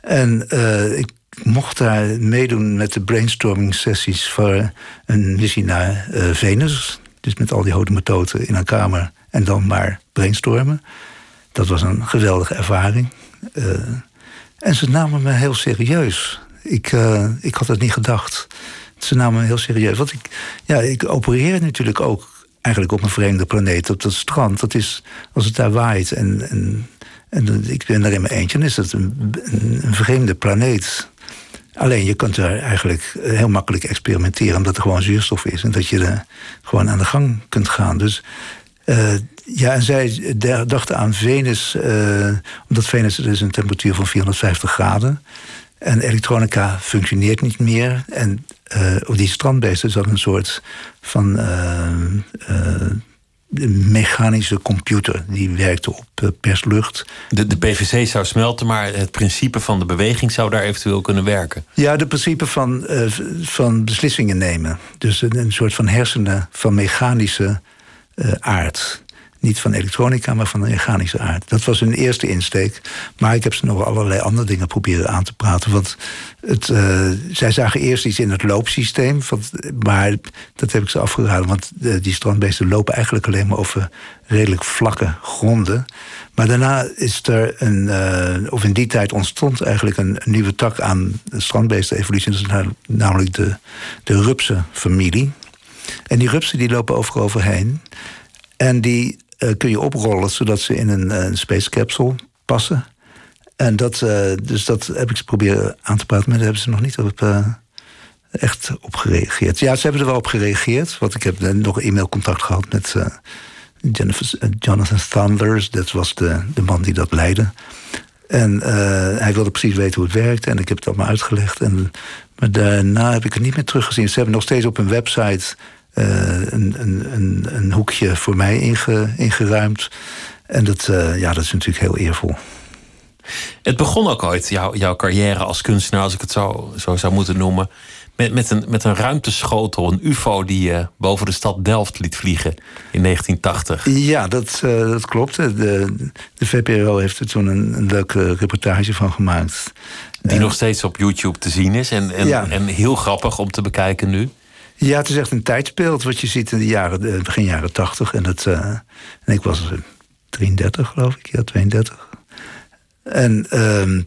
En uh, ik mocht daar meedoen met de brainstorming sessies voor een missie naar Venus. Dus met al die hodematoten in een kamer en dan maar brainstormen. Dat was een geweldige ervaring. en ze namen me heel serieus. Ik, ik had het niet gedacht. Ze namen me heel serieus. Want ik, ja, ik opereer natuurlijk ook eigenlijk op een vreemde planeet, op dat strand. Dat is, als het daar waait en, en, en ik ben er in mijn eentje, dan is dat een, een, vreemde planeet. Alleen je kunt er eigenlijk heel makkelijk experimenteren, omdat er gewoon zuurstof is en dat je er gewoon aan de gang kunt gaan. Dus uh, ja, en zij dachten aan Venus, omdat Venus is een temperatuur van 450 graden. En elektronica functioneert niet meer. En op die strandbeesten zat een soort van mechanische computer. Die werkte op perslucht. De, de PVC zou smelten, maar het principe van de beweging zou daar eventueel kunnen werken. Ja, het principe van, van beslissingen nemen. Dus een, een, soort van hersenen van mechanische aard. Niet van elektronica, maar van de mechanische aard. Dat was hun eerste insteek. Maar ik heb ze nog allerlei andere dingen proberen aan te praten. Want het, uh, zij zagen eerst iets in het loopsysteem. maar dat heb ik ze afgeraden. Want uh, die strandbeesten lopen eigenlijk alleen maar over redelijk vlakke gronden. Maar daarna is er een, uh, of in die tijd ontstond eigenlijk een, nieuwe tak aan strandbeesten-evolutie. Dat is namelijk de, de rupsenfamilie. En die rupsen die lopen overal overheen. En die uh, kun je oprollen zodat ze in een, een space capsule passen. En dat, uh, dus dat heb ik ze proberen aan te praten, maar daar hebben ze nog niet op, echt op gereageerd. Ja, ze hebben er wel op gereageerd, want ik heb nog e-mailcontact gehad met Jennifer, Jonathan Thunders. Dat was de, de man die dat leidde. En hij wilde precies weten hoe het werkte en ik heb het allemaal uitgelegd. En, maar daarna heb ik het niet meer teruggezien. Ze hebben nog steeds op hun website een, een, een, hoekje voor mij inge, ingeruimd. En dat, uh, ja, dat is natuurlijk heel eervol. Het begon ook ooit, jouw, jouw carrière als kunstenaar, als ik het zo, zo zou moeten noemen. Met, met, een, met een ruimteschotel, een UFO die je boven de stad Delft liet vliegen in 1980. Ja, dat, uh, dat klopt. De, de VPRO heeft er toen een, een leuke reportage van gemaakt. Die nog steeds op YouTube te zien is en, en, en heel grappig om te bekijken nu. Ja, het is echt een tijdsbeeld wat je ziet in de jaren, begin jaren tachtig. En, het, en ik was 33, geloof ik, ja, 32. En uh,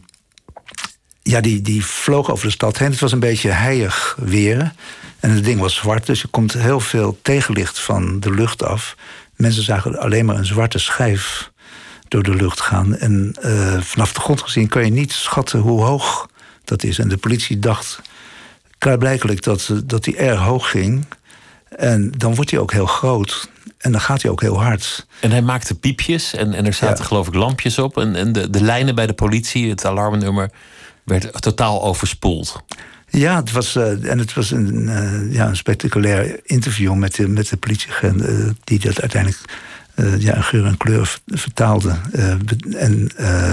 ja, die, die vloog over de stad heen. Het was een beetje heilig weer. En het ding was zwart, dus er komt heel veel tegenlicht van de lucht af. Mensen zagen alleen maar een zwarte schijf door de lucht gaan. En uh, vanaf de grond gezien kan je niet schatten hoe hoog dat is. En de politie dacht klaarblijkelijk dat, dat hij erg hoog ging. En dan wordt hij ook heel groot. En dan gaat hij ook heel hard. En hij maakte piepjes en, en er zaten geloof ik lampjes op. En, en de, de lijnen bij de politie, het alarmnummer, werd totaal overspoeld. Ja, het was, uh, en het was een, uh, ja, een spectaculair interview met de, met de politieagent... Uh, die dat uiteindelijk ja, geur en kleur vertaalde en,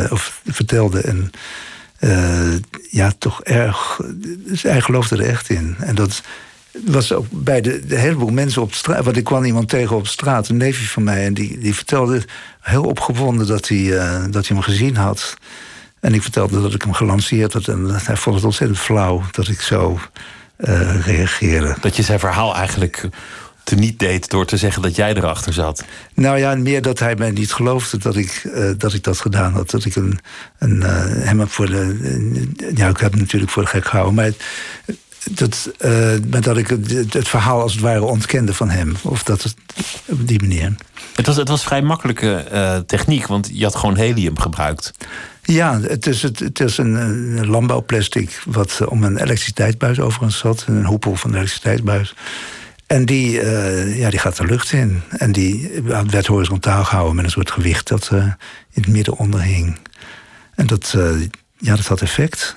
of vertelde. En ja, toch erg... Dus hij geloofde er echt in. En dat was ook bij de, heleboel mensen op straat. Want ik kwam iemand tegen op straat, een neefje van mij. En die, die vertelde heel opgewonden dat hij, uh, dat hij hem gezien had. En ik vertelde dat ik hem gelanceerd had. En hij vond het ontzettend flauw dat ik zo uh, reageerde. Dat je zijn verhaal eigenlijk te niet deed door te zeggen dat jij erachter zat. Nou ja, meer dat hij mij niet geloofde dat ik, uh, dat, ik dat gedaan had. Dat ik een, een, hem voor de. ja, ik heb hem natuurlijk voor de gek gehouden. Maar dat, uh, dat ik het, het, verhaal als het ware ontkende van hem. Of dat het, op die manier. Het was, het was vrij makkelijke uh, techniek, want je had gewoon helium gebruikt. Ja, het is, het, het is een, een landbouwplastic wat om een elektriciteitsbuis overigens zat. Een hoepel van de elektriciteitsbuis. En die, uh, ja, die gaat de lucht in. En die werd horizontaal gehouden met een soort gewicht dat in het midden onderhing. En dat, ja, dat had effect.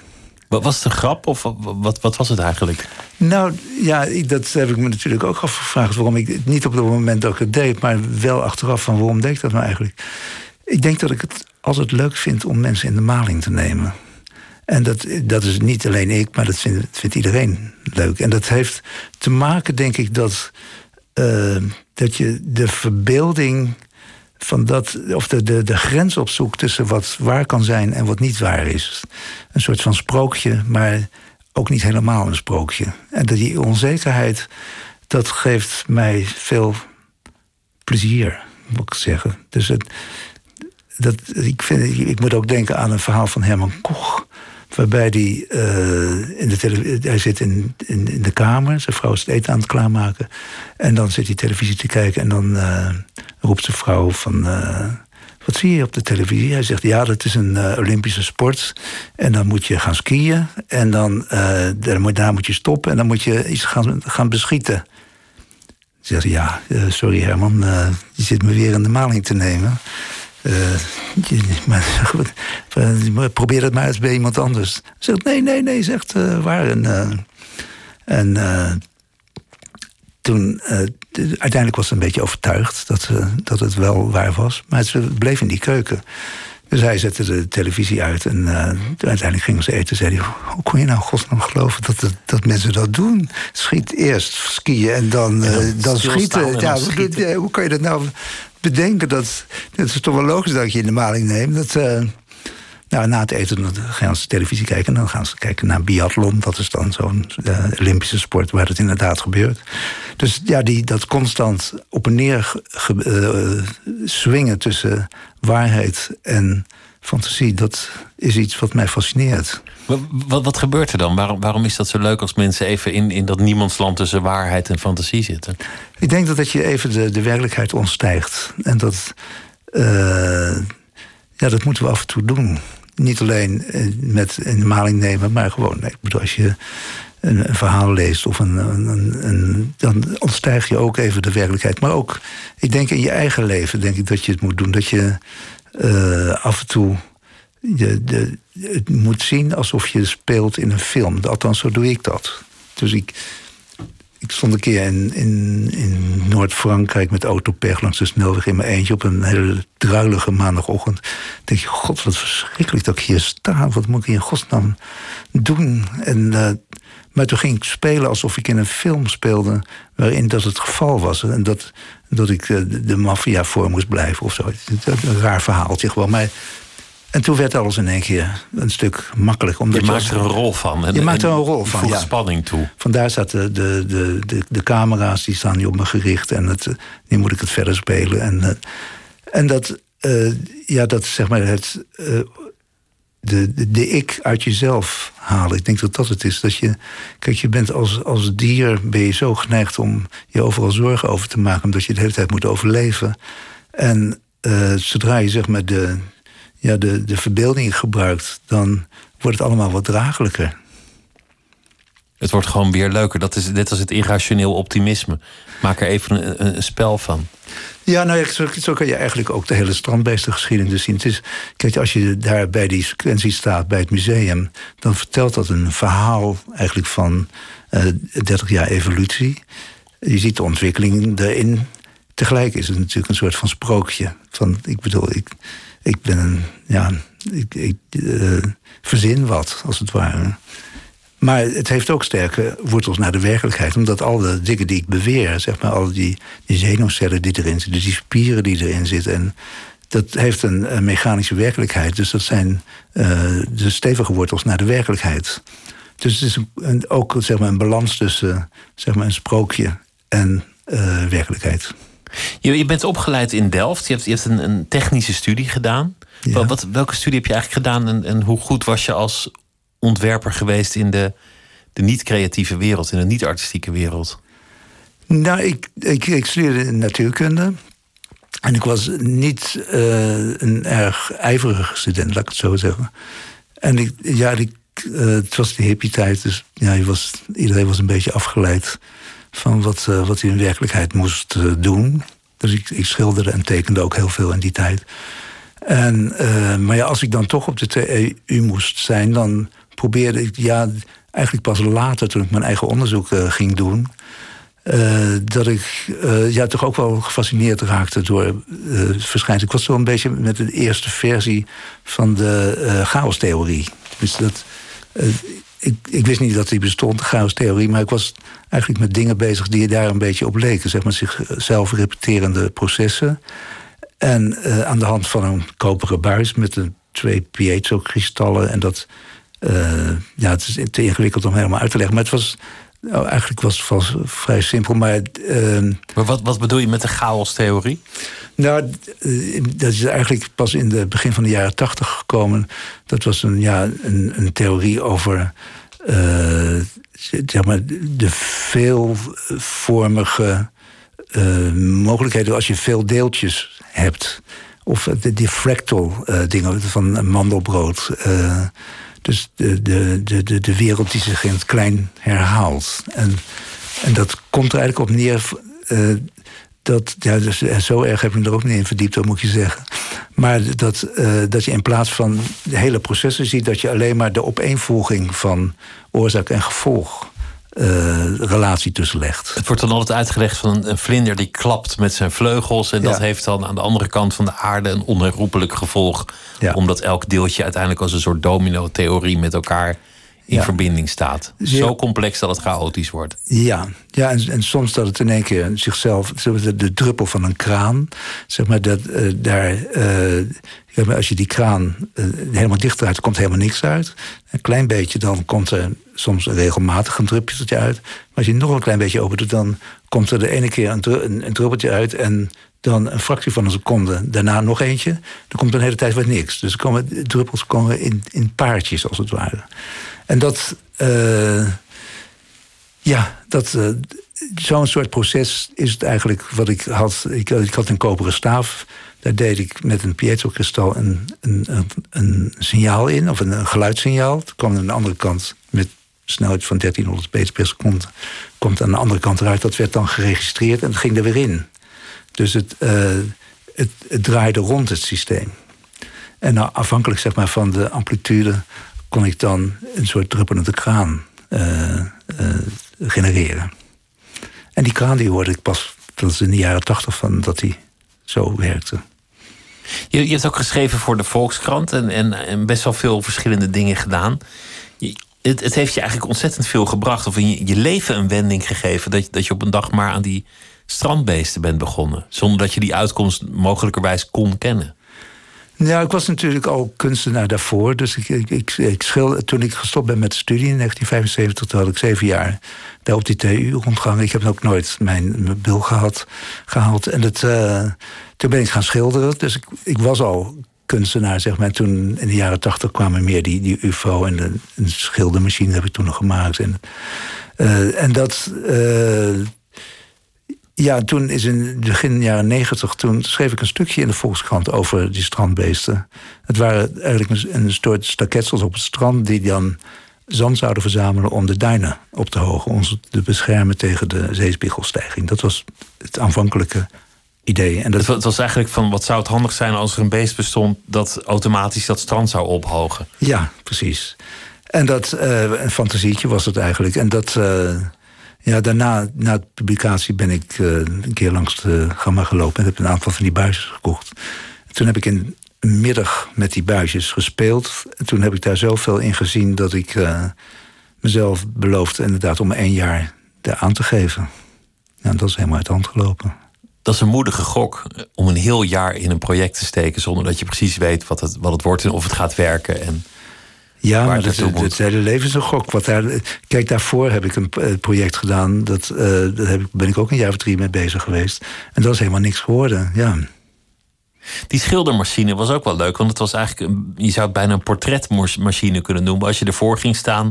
Wat was de grap of wat, wat was het eigenlijk? Nou ja, dat heb ik me natuurlijk ook afgevraagd. Waarom ik niet op het moment dat ik het deed, maar wel achteraf van waarom deed ik dat nou eigenlijk? Ik denk dat ik het altijd leuk vind om mensen in de maling te nemen. En dat, dat is niet alleen ik, maar dat vindt, vindt iedereen leuk. En dat heeft te maken, denk ik, dat, uh, dat je de verbeelding van dat, of de, de, de grens opzoekt tussen wat waar kan zijn en wat niet waar is. Een soort van sprookje, maar ook niet helemaal een sprookje. En die onzekerheid, dat geeft mij veel plezier, moet ik zeggen. Dus het, dat, ik, vind, ik moet ook denken aan een verhaal van Herman Koch. Waarbij die, uh, in de hij zit in, in, de kamer, zijn vrouw is het eten aan het klaarmaken. En dan zit hij televisie te kijken en dan uh, roept zijn vrouw van... Uh, wat zie je op de televisie? Hij zegt, ja, dat is een Olympische sport. En dan moet je gaan skiën. En dan, daar moet je stoppen. En dan moet je iets gaan, gaan beschieten. Zegt ja, sorry Herman, je zit me weer in de maling te nemen. Uh, maar, probeer het maar eens bij iemand anders. Zegt nee, nee, nee, zegt uh, waar. En, uh, en toen, uiteindelijk was ze een beetje overtuigd dat, dat het wel waar was. Maar ze bleef in die keuken. Dus hij zette de televisie uit en uiteindelijk gingen ze eten. Zei hij, hoe kon je nou godsnaam geloven dat, het, dat mensen dat doen? Schiet eerst skiën en dan, en dan, dan schieten. Ja, schieten. Hoe kan je dat nou bedenken dat. Het is toch wel logisch dat je in de maling neemt. Dat, uh, nou, na het eten dan gaan ze televisie kijken. En dan gaan ze kijken naar biathlon. Dat is dan zo'n uh, Olympische sport waar het inderdaad gebeurt. Dus ja, die, dat constant op en neer uh, swingen tussen waarheid en fantasie, dat is iets wat mij fascineert. Wat, wat, wat, gebeurt er dan? Waarom, waarom is dat zo leuk als mensen even in, in dat niemandsland tussen waarheid en fantasie zitten? Ik denk dat, dat je even de, de werkelijkheid ontstijgt. En dat, uh, ja, dat moeten we af en toe doen. Niet alleen eh, met in de maling nemen, maar gewoon. Ik bedoel, als je een, een verhaal leest of een, een, een, dan ontstijg je ook even de werkelijkheid. Maar ook, ik denk in je eigen leven, denk ik dat je het moet doen. Dat je uh, af en toe je, de, het moet zien alsof je speelt in een film. Althans, zo doe ik dat. Dus ik, ik stond een keer in, in, in Noord-Frankrijk met autopech langs de snelweg in mijn eentje op een hele druilige maandagochtend. Denk je, god, wat verschrikkelijk dat ik hier sta. Wat moet ik in godsnaam doen? En, uh, maar toen ging ik spelen alsof ik in een film speelde waarin dat het geval was. En dat, dat ik uh, de, de maffia voor moest blijven of zo. Een raar verhaaltje gewoon. Maar en toen werd alles in één keer een stuk makkelijk. Omdat je, maakt er een rol van. En, je maakt er een rol van, ja. spanning toe. Vandaar zaten de, de, de, de, camera's, die staan nu op me gericht. En het, nu moet ik het verder spelen. En, en dat, ja, dat zeg maar het de, de, ik uit jezelf halen. Ik denk dat dat het is. Dat je, kijk, je bent als, als dier ben je zo geneigd om je overal zorgen over te maken, omdat je de hele tijd moet overleven. En uh, zodra je zeg maar de, ja, de, de verbeelding gebruikt, dan wordt het allemaal wat dragelijker. Het wordt gewoon weer leuker. Dat is net als het irrationeel optimisme. Maak er even een, een spel van. Ja, nou, zo, zo, kan je eigenlijk ook de hele strandbeestengeschiedenis zien. Het kijk, als je daar bij die sequentie staat, bij het museum... dan vertelt dat een verhaal eigenlijk van uh, eh, 30 jaar evolutie. Je ziet de ontwikkeling daarin. Tegelijk is het natuurlijk een soort van sprookje. Van, ik bedoel, ik, ik ben een... Ja, ik, ik uh, verzin wat, als het ware. Maar het heeft ook sterke wortels naar de werkelijkheid. Omdat al de dingen die ik beweer, zeg maar, al die, die zenuwcellen die erin zitten, die spieren die erin zitten. En dat heeft een, mechanische werkelijkheid. Dus dat zijn uh, de stevige wortels naar de werkelijkheid. Dus het is een, ook zeg maar, een balans tussen zeg maar, een sprookje en uh, werkelijkheid. Je, je, bent opgeleid in Delft. Je hebt, je hebt een, een technische studie gedaan. Wat, welke studie heb je eigenlijk gedaan en, en hoe goed was je als ontwerper geweest in de, de niet-creatieve wereld, in de niet-artistieke wereld? Nou, ik, ik, ik studeerde natuurkunde. En ik was niet uh, een erg ijverige student, laat ik het zo zeggen. En ja, ik, uh, het was de hippie-tijd, dus ja, je was, iedereen was een beetje afgeleid van wat, uh, wat hij in werkelijkheid moest doen. Dus ik, ik schilderde en tekende ook heel veel in die tijd. En, maar ja, als ik dan toch op de TEU moest zijn, dan probeerde ik, ja, eigenlijk pas later toen ik mijn eigen onderzoek uh, ging doen. Uh, dat ik uh, ja, toch ook wel gefascineerd raakte door het verschijnsel. Ik was zo een beetje met de eerste versie van de chaostheorie. Dus dat, ik, ik, wist niet dat die bestond, de chaostheorie, maar ik was eigenlijk met dingen bezig die daar een beetje op leken. Zeg maar zichzelf repeterende processen. En aan de hand van een koperen buis met een, twee piezo-kristallen en dat ja, het is te ingewikkeld om helemaal uit te leggen. Maar het was, nou, eigenlijk was het vrij simpel. Maar, uh, maar wat, wat bedoel je met de chaos-theorie? Nou, eh, dat is eigenlijk pas in het begin van de jaren tachtig gekomen. Dat was een, ja, een, een theorie over uh, zeg maar, de veelvormige mogelijkheden als je veel deeltjes hebt. Of de, die fractal dingen van mandelbrood. Dus de, de, de, de, wereld die zich in het klein herhaalt. En, en dat komt er eigenlijk op neer. Uh, dat, ja, dus, eh, zo erg heb ik me er ook niet in verdiept, dat moet je zeggen. Maar dat, dat je in plaats van de hele processen ziet, dat je alleen maar de opeenvolging van oorzaak en gevolg uh, relatie tussen legt. Het wordt dan altijd uitgelegd van een vlinder die klapt met zijn vleugels. En dat heeft dan aan de andere kant van de aarde een onherroepelijk gevolg. Omdat elk deeltje uiteindelijk als een soort domino-theorie met elkaar in verbinding staat. Zo complex dat het chaotisch wordt. Ja, ja en, en, soms dat het in één keer zichzelf, de, de druppel van een kraan, zeg maar, dat uh, daar, uh, als je die kraan uh, helemaal dicht draait, komt helemaal niks uit. Een klein beetje, dan komt er soms regelmatig een druppeltje uit. Maar als je nog een klein beetje open doet, dan komt er de ene keer een, een, een druppeltje uit en dan een fractie van een seconde, daarna nog eentje. Dan komt er een hele tijd wat niks. Dus komen, druppels komen in, in paardjes, als het ware. En dat, uh, ja, dat, uh, zo'n soort proces is het eigenlijk wat ik had. Ik, ik, had een koperen staaf. Daar deed ik met een piezo-kristal een, een, een, signaal in, of een, geluidssignaal. Het kwam aan de andere kant met snelheid van 1300 beter per seconde. Komt aan de andere kant eruit. Dat werd dan geregistreerd en het ging er weer in. Dus het, uh, het, het draaide rond het systeem. En nou, afhankelijk zeg maar, van de amplitude kon ik dan een soort druppelende kraan uh, uh, genereren. En die kraan die hoorde ik pas, dat in de jaren tachtig van dat die zo werkte. Je, je, hebt ook geschreven voor de Volkskrant en, en, en best wel veel verschillende dingen gedaan. Het, het, heeft je eigenlijk ontzettend veel gebracht, of in je, je leven een wending gegeven, dat, dat je op een dag maar aan die strandbeesten bent begonnen, zonder dat je die uitkomst mogelijkerwijs kon kennen. Ja, ik was natuurlijk al kunstenaar daarvoor. Dus ik, ik, ik, toen ik gestopt ben met de studie in 1975, toen had ik zeven jaar daar op die TU rondgehangen. Ik heb ook nooit mijn, mijn bil gehad, gehaald. En het, uh, toen ben ik gaan schilderen. Dus ik, ik was al kunstenaar, zeg maar. Toen in de jaren tachtig kwamen meer die, die UFO en een schildermachine heb ik toen nog gemaakt. En, uh, en dat. Uh, ja, toen is in begin jaren negentig, toen schreef ik een stukje in de Volkskrant over die strandbeesten. Het waren eigenlijk een, soort staketsels op het strand die dan zand zouden verzamelen om de duinen op te hogen, om ze te beschermen tegen de zeespiegelstijging. Dat was het aanvankelijke idee. En dat... Het was eigenlijk van wat zou het handig zijn als er een beest bestond dat automatisch dat strand zou ophogen? Ja, precies. En dat, uh, een fantasietje was het eigenlijk. En dat, uh, ja, daarna, na de publicatie, ben ik uh, een keer langs de gamma gelopen en heb een aantal van die buisjes gekocht. En toen heb ik een middag met die buisjes gespeeld. En toen heb ik daar zoveel in gezien dat ik mezelf beloofde inderdaad om één jaar daar aan te geven. Nou, dat is helemaal uit de hand gelopen dat is een moedige gok om een heel jaar in een project te steken zonder dat je precies weet wat het, wat het wordt en of het gaat werken. En ja, maar het, het, hele leven is een gok. Wat daar, kijk, daarvoor heb ik een eh, project gedaan. Dat, uh, daar ben ik ook een jaar of drie mee bezig geweest. En dat is helemaal niks geworden. Ja. Die schildermachine was ook wel leuk, want het was eigenlijk, een, je zou het bijna een portretmachine kunnen noemen. Als je ervoor ging staan,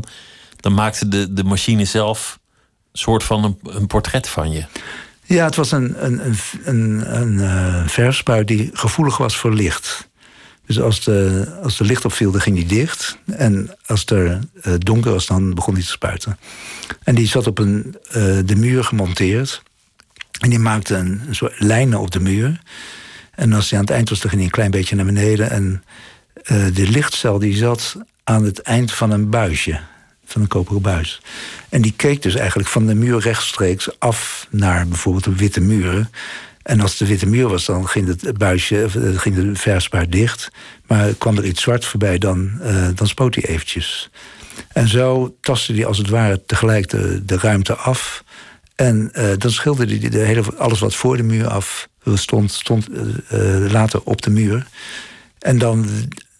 dan maakte de, de machine zelf een soort van een, een portret van je. Ja, het was een, een, een, een, een uh, verspuit die gevoelig was voor licht. Dus als de, als er licht opviel, dan ging die dicht. En als er uh, donker was, dan begon die te spuiten. En die zat op een, uh, de muur gemonteerd. En die maakte een, soort lijnen op de muur. En als hij aan het eind was, dan ging hij een klein beetje naar beneden. En de lichtcel die zat aan het eind van een buisje van een koperen buis. En die keek dus eigenlijk van de muur rechtstreeks af naar bijvoorbeeld een witte muur. En als de witte muur was, dan ging het buisje, eh, ging de verspaar dicht. Maar kwam er iets zwart voorbij, dan, uh, dan spoot hij eventjes. En zo tastte hij als het ware tegelijk de, ruimte af. En uh, dan schilderde hij de hele, alles wat voor de muur af stond, stond later op de muur. En dan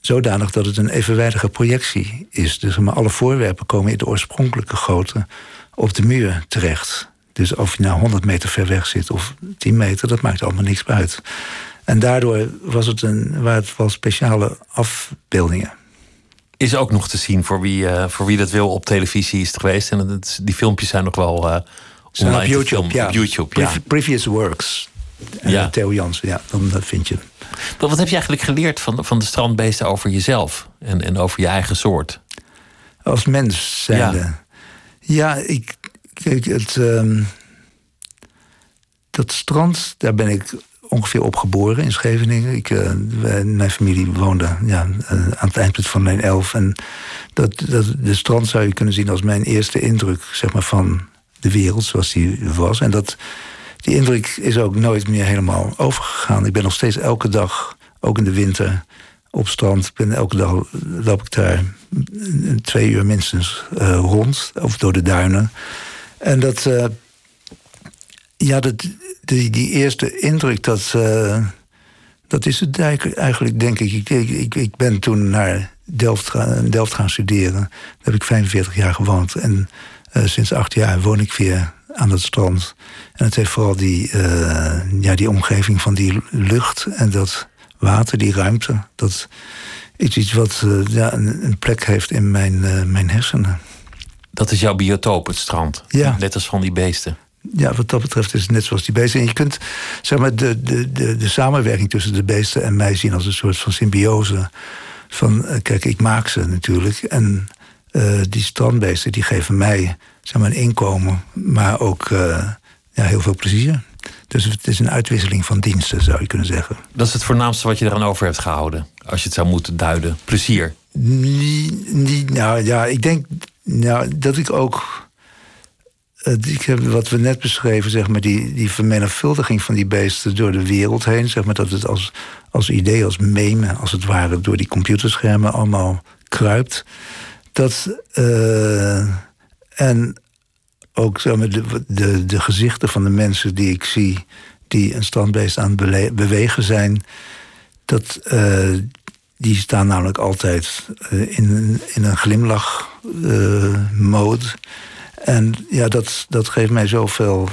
zodanig dat het een evenwijdige projectie is. Dus alle voorwerpen komen in de oorspronkelijke grootte op de muur terecht. Dus of je nou 100 meter ver weg zit of 10 meter, dat maakt allemaal niks uit. En daardoor was het een, waren het wel speciale afbeeldingen. Is ook nog te zien voor wie, uh, voor wie dat wil op televisie is het geweest. En het, die filmpjes zijn nog wel uh, online op YouTube, ja. op YouTube. Ja. Previous Works. Ja. Theo Jansen, ja, dan vind je maar wat heb je eigenlijk geleerd van, van de strandbeesten over jezelf en, en over je eigen soort? Als mens zijnde. Ja, ja ik. Kijk, het. Um, dat strand, daar ben ik ongeveer op geboren in Scheveningen. Ik, uh, mijn familie woonde ja, uh, aan het eindpunt van mijn elf. En dat, dat, de strand zou je kunnen zien als mijn eerste indruk zeg maar, van de wereld zoals die was. En dat die indruk is ook nooit meer helemaal overgegaan. Ik ben nog steeds elke dag, ook in de winter, op strand. Ik ben elke dag loop ik daar twee uur minstens uh, rond, of door de duinen. En dat, uh, ja, dat, die, die eerste indruk, dat, uh, dat is het eigenlijk, denk ik. Ik, ik. ben toen naar Delft gaan, Delft gaan studeren. Daar heb ik 45 jaar gewoond. En sinds acht jaar woon ik weer aan het strand. En het heeft vooral die, ja, die omgeving van die lucht en dat water, die ruimte. Dat is iets wat ja, een, een, plek heeft in mijn, mijn hersenen. Dat is jouw biotoop, het strand. Ja. Net als van die beesten. Ja, wat dat betreft is het net zoals die beesten. En je kunt zeg maar, de, de, de, de samenwerking tussen de beesten en mij zien als een soort van symbiose. Van, kijk, ik maak ze natuurlijk. En die strandbeesten die geven mij zeg maar, een inkomen, maar ook uh, ja, heel veel plezier. Dus het is een uitwisseling van diensten, zou je kunnen zeggen. Dat is het voornaamste wat je eraan over hebt gehouden, als je het zou moeten duiden. Plezier. Nie, nou ja, ik denk nou, dat ik ook. Ik heb wat we net beschreven, zeg maar, die, die vermenigvuldiging van die beesten door de wereld heen. Zeg maar, dat het als, als idee, als meme, als het ware, door die computerschermen allemaal kruipt. Dat. Uh, en ook zeg maar, de, de, gezichten van de mensen die ik zie, die een standbeest aan het bewegen zijn, dat, uh, die staan namelijk altijd in, in een glimlach mode. En ja, dat, dat geeft mij zoveel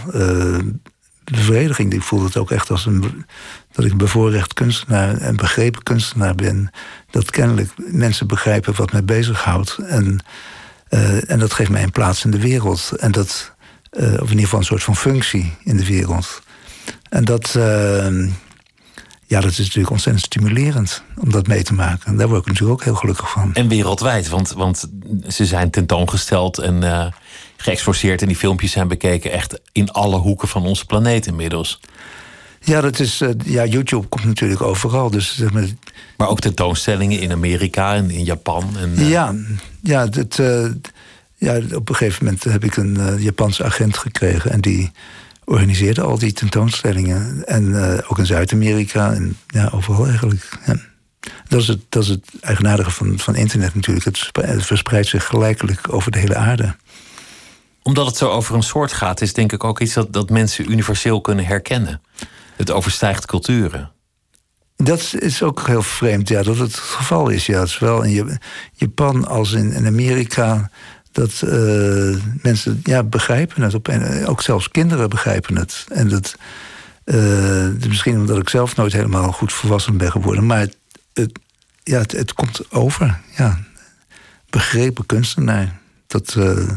bevrediging. Ik voel het ook echt als een, dat ik bevoorrecht kunstenaar en begrepen kunstenaar ben. Dat kennelijk mensen begrijpen wat mij bezighoudt. En, en dat geeft mij een plaats in de wereld. En dat, of in ieder geval een soort van functie in de wereld. En dat, ja, dat is natuurlijk ontzettend stimulerend om dat mee te maken. En daar word ik natuurlijk ook heel gelukkig van. En wereldwijd, want, want ze zijn tentoongesteld en geëxporteerd en die filmpjes zijn bekeken echt in alle hoeken van onze planeet inmiddels. Ja, dat is, uh, ja, YouTube komt natuurlijk overal. Dus, zeg maar, maar ook tentoonstellingen in Amerika en in Japan. En, uh... Ja, ja, dat, uh, ja, op een gegeven moment heb ik een Japanse agent gekregen. En die organiseerde al die tentoonstellingen. En ook in Zuid-Amerika en ja, overal eigenlijk. Ja. Dat, is het, dat is het eigenaardige van, van internet natuurlijk. Het, het verspreidt zich gelijkelijk over de hele aarde omdat het zo over een soort gaat, is denk ik ook iets dat, dat mensen universeel kunnen herkennen. Het overstijgt culturen. Dat is ook heel vreemd, ja, dat het het geval is. Ja, zowel in Japan als in, in Amerika. Dat uh, mensen ja, begrijpen het. Op, ook zelfs kinderen begrijpen het. En dat, uh, misschien omdat ik zelf nooit helemaal goed volwassen ben geworden. Maar het, ja, het, komt over. Ja. Begrepen kunstenaar. Dat, uh,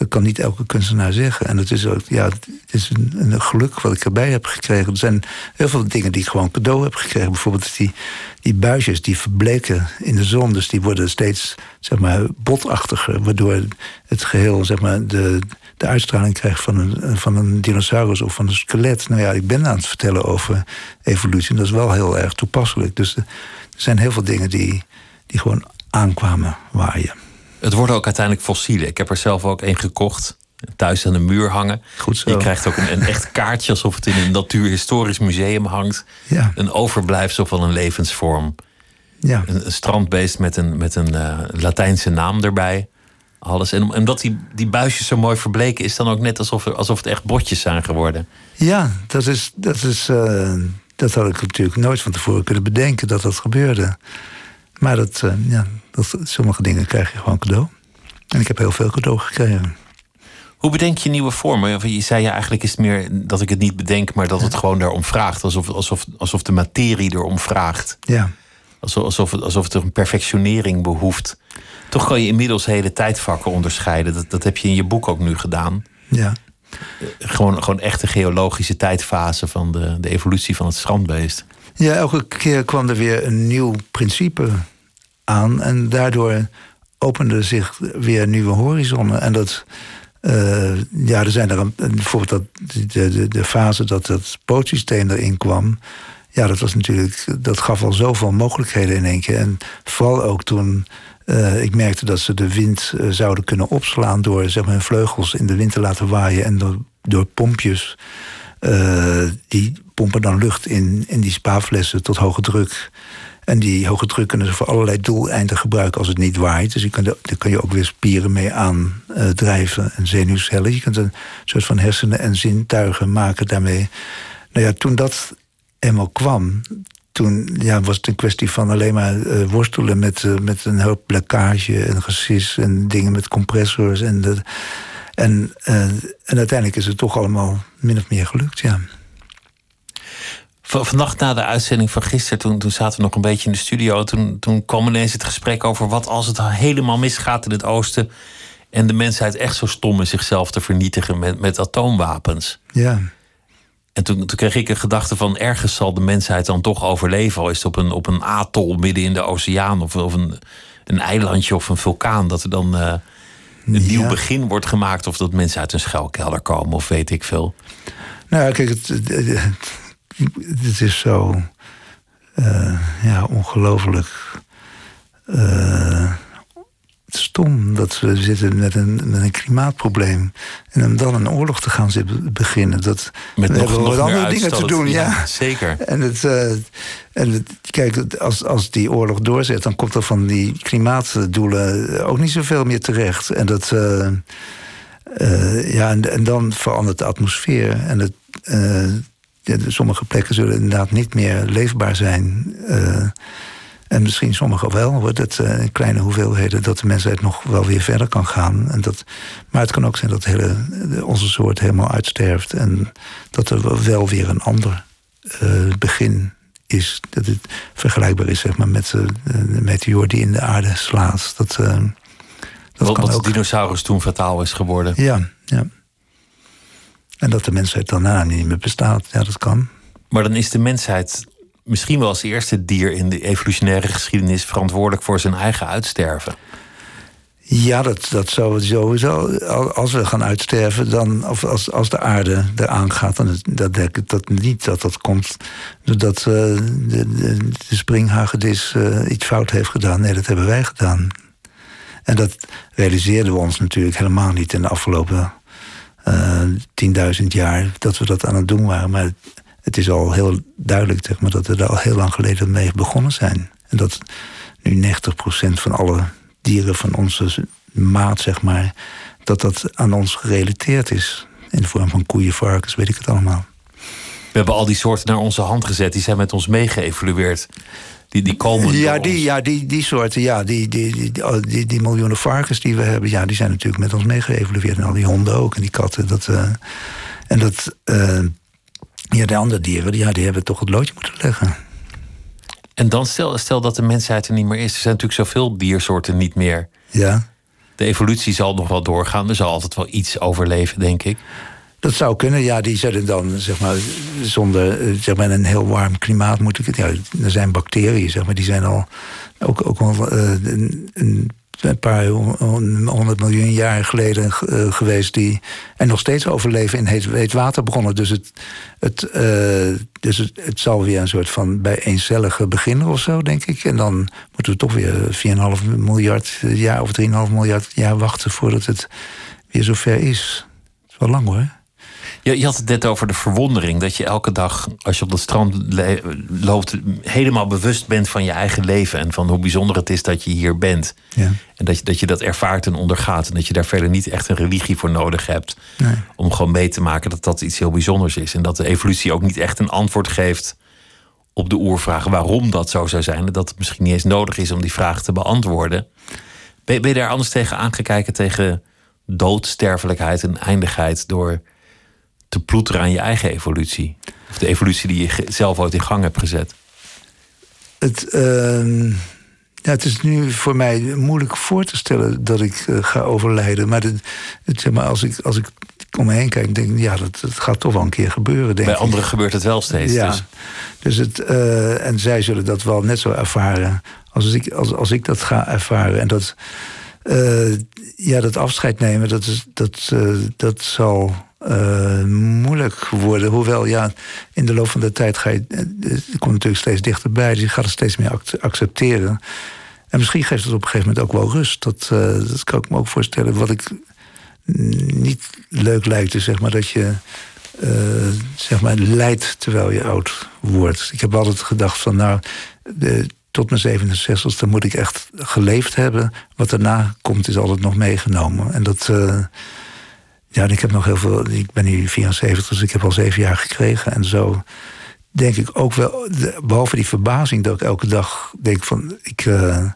dat kan niet elke kunstenaar zeggen. En het is ook, ja, het is een, geluk wat ik erbij heb gekregen. Er zijn heel veel dingen die ik gewoon cadeau heb gekregen. Bijvoorbeeld die, die buisjes die verbleken in de zon. Dus die worden steeds, zeg maar, botachtiger. Waardoor het geheel, zeg maar, de, de uitstraling krijgt van een, van een dinosaurus of van een skelet. Nou ja, ik ben aan het vertellen over evolutie. En dat is wel heel erg toepasselijk. Dus er zijn heel veel dingen die, die gewoon aankwamen waaien. Het worden ook uiteindelijk fossielen. Ik heb er zelf ook één gekocht. Thuis aan de muur hangen. Goed zo. Je krijgt ook een, een echt kaartje alsof het in een natuurhistorisch museum hangt. Ja. Een overblijfsel van een levensvorm. Ja. Een, een strandbeest met een, met een uh, Latijnse naam erbij. Alles. En omdat die, die buisjes zo mooi verbleken, is dan ook net alsof, er, alsof het echt botjes zijn geworden. Ja, dat is. Dat, is uh, dat had ik natuurlijk nooit van tevoren kunnen bedenken dat dat gebeurde. Maar dat, uh, ja, dat, sommige dingen krijg je gewoon cadeau. En ik heb heel veel cadeau gekregen. Hoe bedenk je nieuwe vormen? Je zei ja, eigenlijk is het meer dat ik het niet bedenk, maar dat het gewoon daarom vraagt. Alsof, alsof, alsof de materie erom vraagt. Ja. Alsof, alsof, het, alsof het een perfectionering behoeft. Toch kan je inmiddels hele tijdvakken onderscheiden. Dat, dat heb je in je boek ook nu gedaan. Ja. Gewoon, gewoon echte geologische tijdfase van de, de evolutie van het strandbeest. Ja, elke keer kwam er weer een nieuw principe aan. En daardoor openden zich weer nieuwe horizonnen. En dat. Uh, ja, er zijn er een, bijvoorbeeld dat, de, de, de fase dat het pootsysteem erin kwam. Ja, dat was natuurlijk. Dat gaf al zoveel mogelijkheden in één keer. En vooral ook toen. Uh, ik merkte dat ze de wind uh, zouden kunnen opslaan door zeg maar, hun vleugels in de wind te laten waaien en door, door pompjes. Die pompen dan lucht in, in die spaaflessen tot hoge druk. En die hoge druk kunnen ze voor allerlei doeleinden gebruiken als het niet waait. Dus je kunt, daar kun je ook weer spieren mee aandrijven en zenuwcellen. Je kunt een soort van hersenen en zintuigen maken daarmee. Nou ja, toen dat eenmaal kwam, toen ja, was het een kwestie van alleen maar uh, worstelen met, uh, met een hoop lekkage en gesis en dingen met compressors. En, de, en, en uiteindelijk is het toch allemaal min of meer gelukt, ja. Vannacht na de uitzending van gisteren, toen, toen zaten we nog een beetje in de studio. Toen, toen kwam ineens het gesprek over wat als het helemaal misgaat in het oosten. En de mensheid echt zo stom is zichzelf te vernietigen met, met atoomwapens. Ja. En toen, toen kreeg ik een gedachte van ergens zal de mensheid dan toch overleven. Al is het op een, op een atol midden in de oceaan of, of een, een eilandje of een vulkaan. Dat er dan uh, een ja. nieuw begin wordt gemaakt. Of dat mensen uit een schuilkelder komen of weet ik veel. Nou, kijk, het, het, het is zo uh, ja, ongelooflijk uh, stom dat we zitten met een, met een klimaatprobleem. En om dan een oorlog te gaan beginnen. Dat, met we nog, hebben nog wat andere dingen te doen. Ja. Ja, zeker. En, het, uh, en het, kijk, als, als die oorlog doorzet, dan komt er van die klimaatdoelen ook niet zoveel meer terecht. En dat. Uh, uh, ja, en, en, dan verandert de atmosfeer. En het, ja, sommige plekken zullen inderdaad niet meer leefbaar zijn. En misschien sommigen wel, wordt het uh, in kleine hoeveelheden, dat de mensheid nog wel weer verder kan gaan. En dat, maar het kan ook zijn dat hele, onze soort helemaal uitsterft. En dat er wel weer een ander uh, begin is. Dat het vergelijkbaar is zeg maar, met uh, de meteoor die in de aarde slaat. Dat, uh, dat wat, kan wat ook... de dinosaurus toen fataal is geworden. Ja, ja. En dat de mensheid daarna niet meer bestaat. Ja, dat kan. Maar dan is de mensheid misschien wel als eerste dier in de evolutionaire geschiedenis verantwoordelijk voor zijn eigen uitsterven. Ja, dat, dat zou sowieso. Als we gaan uitsterven, dan, of als, als de aarde eraan gaat, dan dat denk ik dat niet dat dat komt doordat uh, de, springhagedis uh, iets fout heeft gedaan. Nee, dat hebben wij gedaan. En dat realiseerden we ons natuurlijk helemaal niet in de afgelopen eh, 10.000 jaar dat we dat aan het doen waren. Maar het is al heel duidelijk zeg maar, dat we daar al heel lang geleden mee begonnen zijn. En dat nu 90% van alle dieren van onze maat, zeg maar, dat dat aan ons gerelateerd is. In de vorm van koeien, varkens, weet ik het allemaal. We hebben al die soorten naar onze hand gezet, die zijn met ons meegeëvolueerd. Die, die komen. Ja, die, ja die, die soorten, ja, die, die, die, die, die, miljoenen varkens die we hebben, ja, die zijn natuurlijk met ons meegeëvolueerd. En al die honden ook en die katten. Dat, uh, en dat, uh, ja, de andere dieren, ja, die hebben toch het loodje moeten leggen. En dan stel, stel dat de mensheid er niet meer is. Er zijn natuurlijk zoveel diersoorten niet meer. Ja. De evolutie zal nog wel doorgaan. Er zal altijd wel iets overleven, denk ik. Dat zou kunnen, ja. Die zullen dan, zeg maar, zonder eh, zeg maar, een heel warm klimaat moeten... Ja, er zijn bacteriën, zeg maar, die zijn al ook, ook al uh, een, een een paar honderd miljoen jaar geleden uh, geweest... die en nog steeds overleven in heet, heet waterbronnen. Dus, het, het, uh, dus het, het, zal weer een soort van bijeencellige beginnen of zo, denk ik. En dan moeten we toch weer 4,5 miljard jaar of 3,5 miljard jaar wachten... voordat het weer zover is. Dat is wel lang hoor. Je, je had het net over de verwondering dat je elke dag als je op dat strand loopt, helemaal bewust bent van je eigen leven en van hoe bijzonder het is dat je hier bent. Ja. En dat je, dat je dat ervaart en ondergaat. En dat je daar verder niet echt een religie voor nodig hebt. Nee. Om gewoon mee te maken dat dat iets heel bijzonders is. En dat de evolutie ook niet echt een antwoord geeft op de oervraag waarom dat zo zou zijn. En dat het misschien niet eens nodig is om die vraag te beantwoorden. Ben, ben je daar anders tegen aangekijken tegen doodsterfelijkheid en eindigheid door te ploeteren aan je eigen evolutie? Of de evolutie die je zelf ooit in gang hebt gezet? Het, uh, ja, het is nu voor mij moeilijk voor te stellen dat ik uh, ga overlijden. Maar, het, het, zeg maar als, ik, als ik om me heen kijk, denk ik, ja, dat, dat gaat toch wel een keer gebeuren. Denk Bij anderen gebeurt het wel steeds. Ja. Dus, dus het, uh, en zij zullen dat wel net zo ervaren als ik, als, als ik dat ga ervaren. En dat, uh, ja, dat afscheid nemen, dat, is, dat, dat zal uh, moeilijk worden. Hoewel, ja, in de loop van de tijd ga je, het eh, komt natuurlijk steeds dichterbij. Dus je gaat het steeds meer accepteren. En misschien geeft het op een gegeven moment ook wel rust. Dat, dat kan ik me ook voorstellen. Wat ik niet leuk lijkt, is zeg maar dat je uh, zeg maar lijdt terwijl je oud wordt. Ik heb altijd gedacht van nou, de, tot mijn 67 dan moet ik echt geleefd hebben. Wat daarna komt is altijd nog meegenomen. En dat... Uh, ja, ik heb nog heel veel. Ik ben nu 74, dus ik heb al zeven jaar gekregen. En zo denk ik ook wel, behalve die verbazing dat ik elke dag denk van ik. Uh,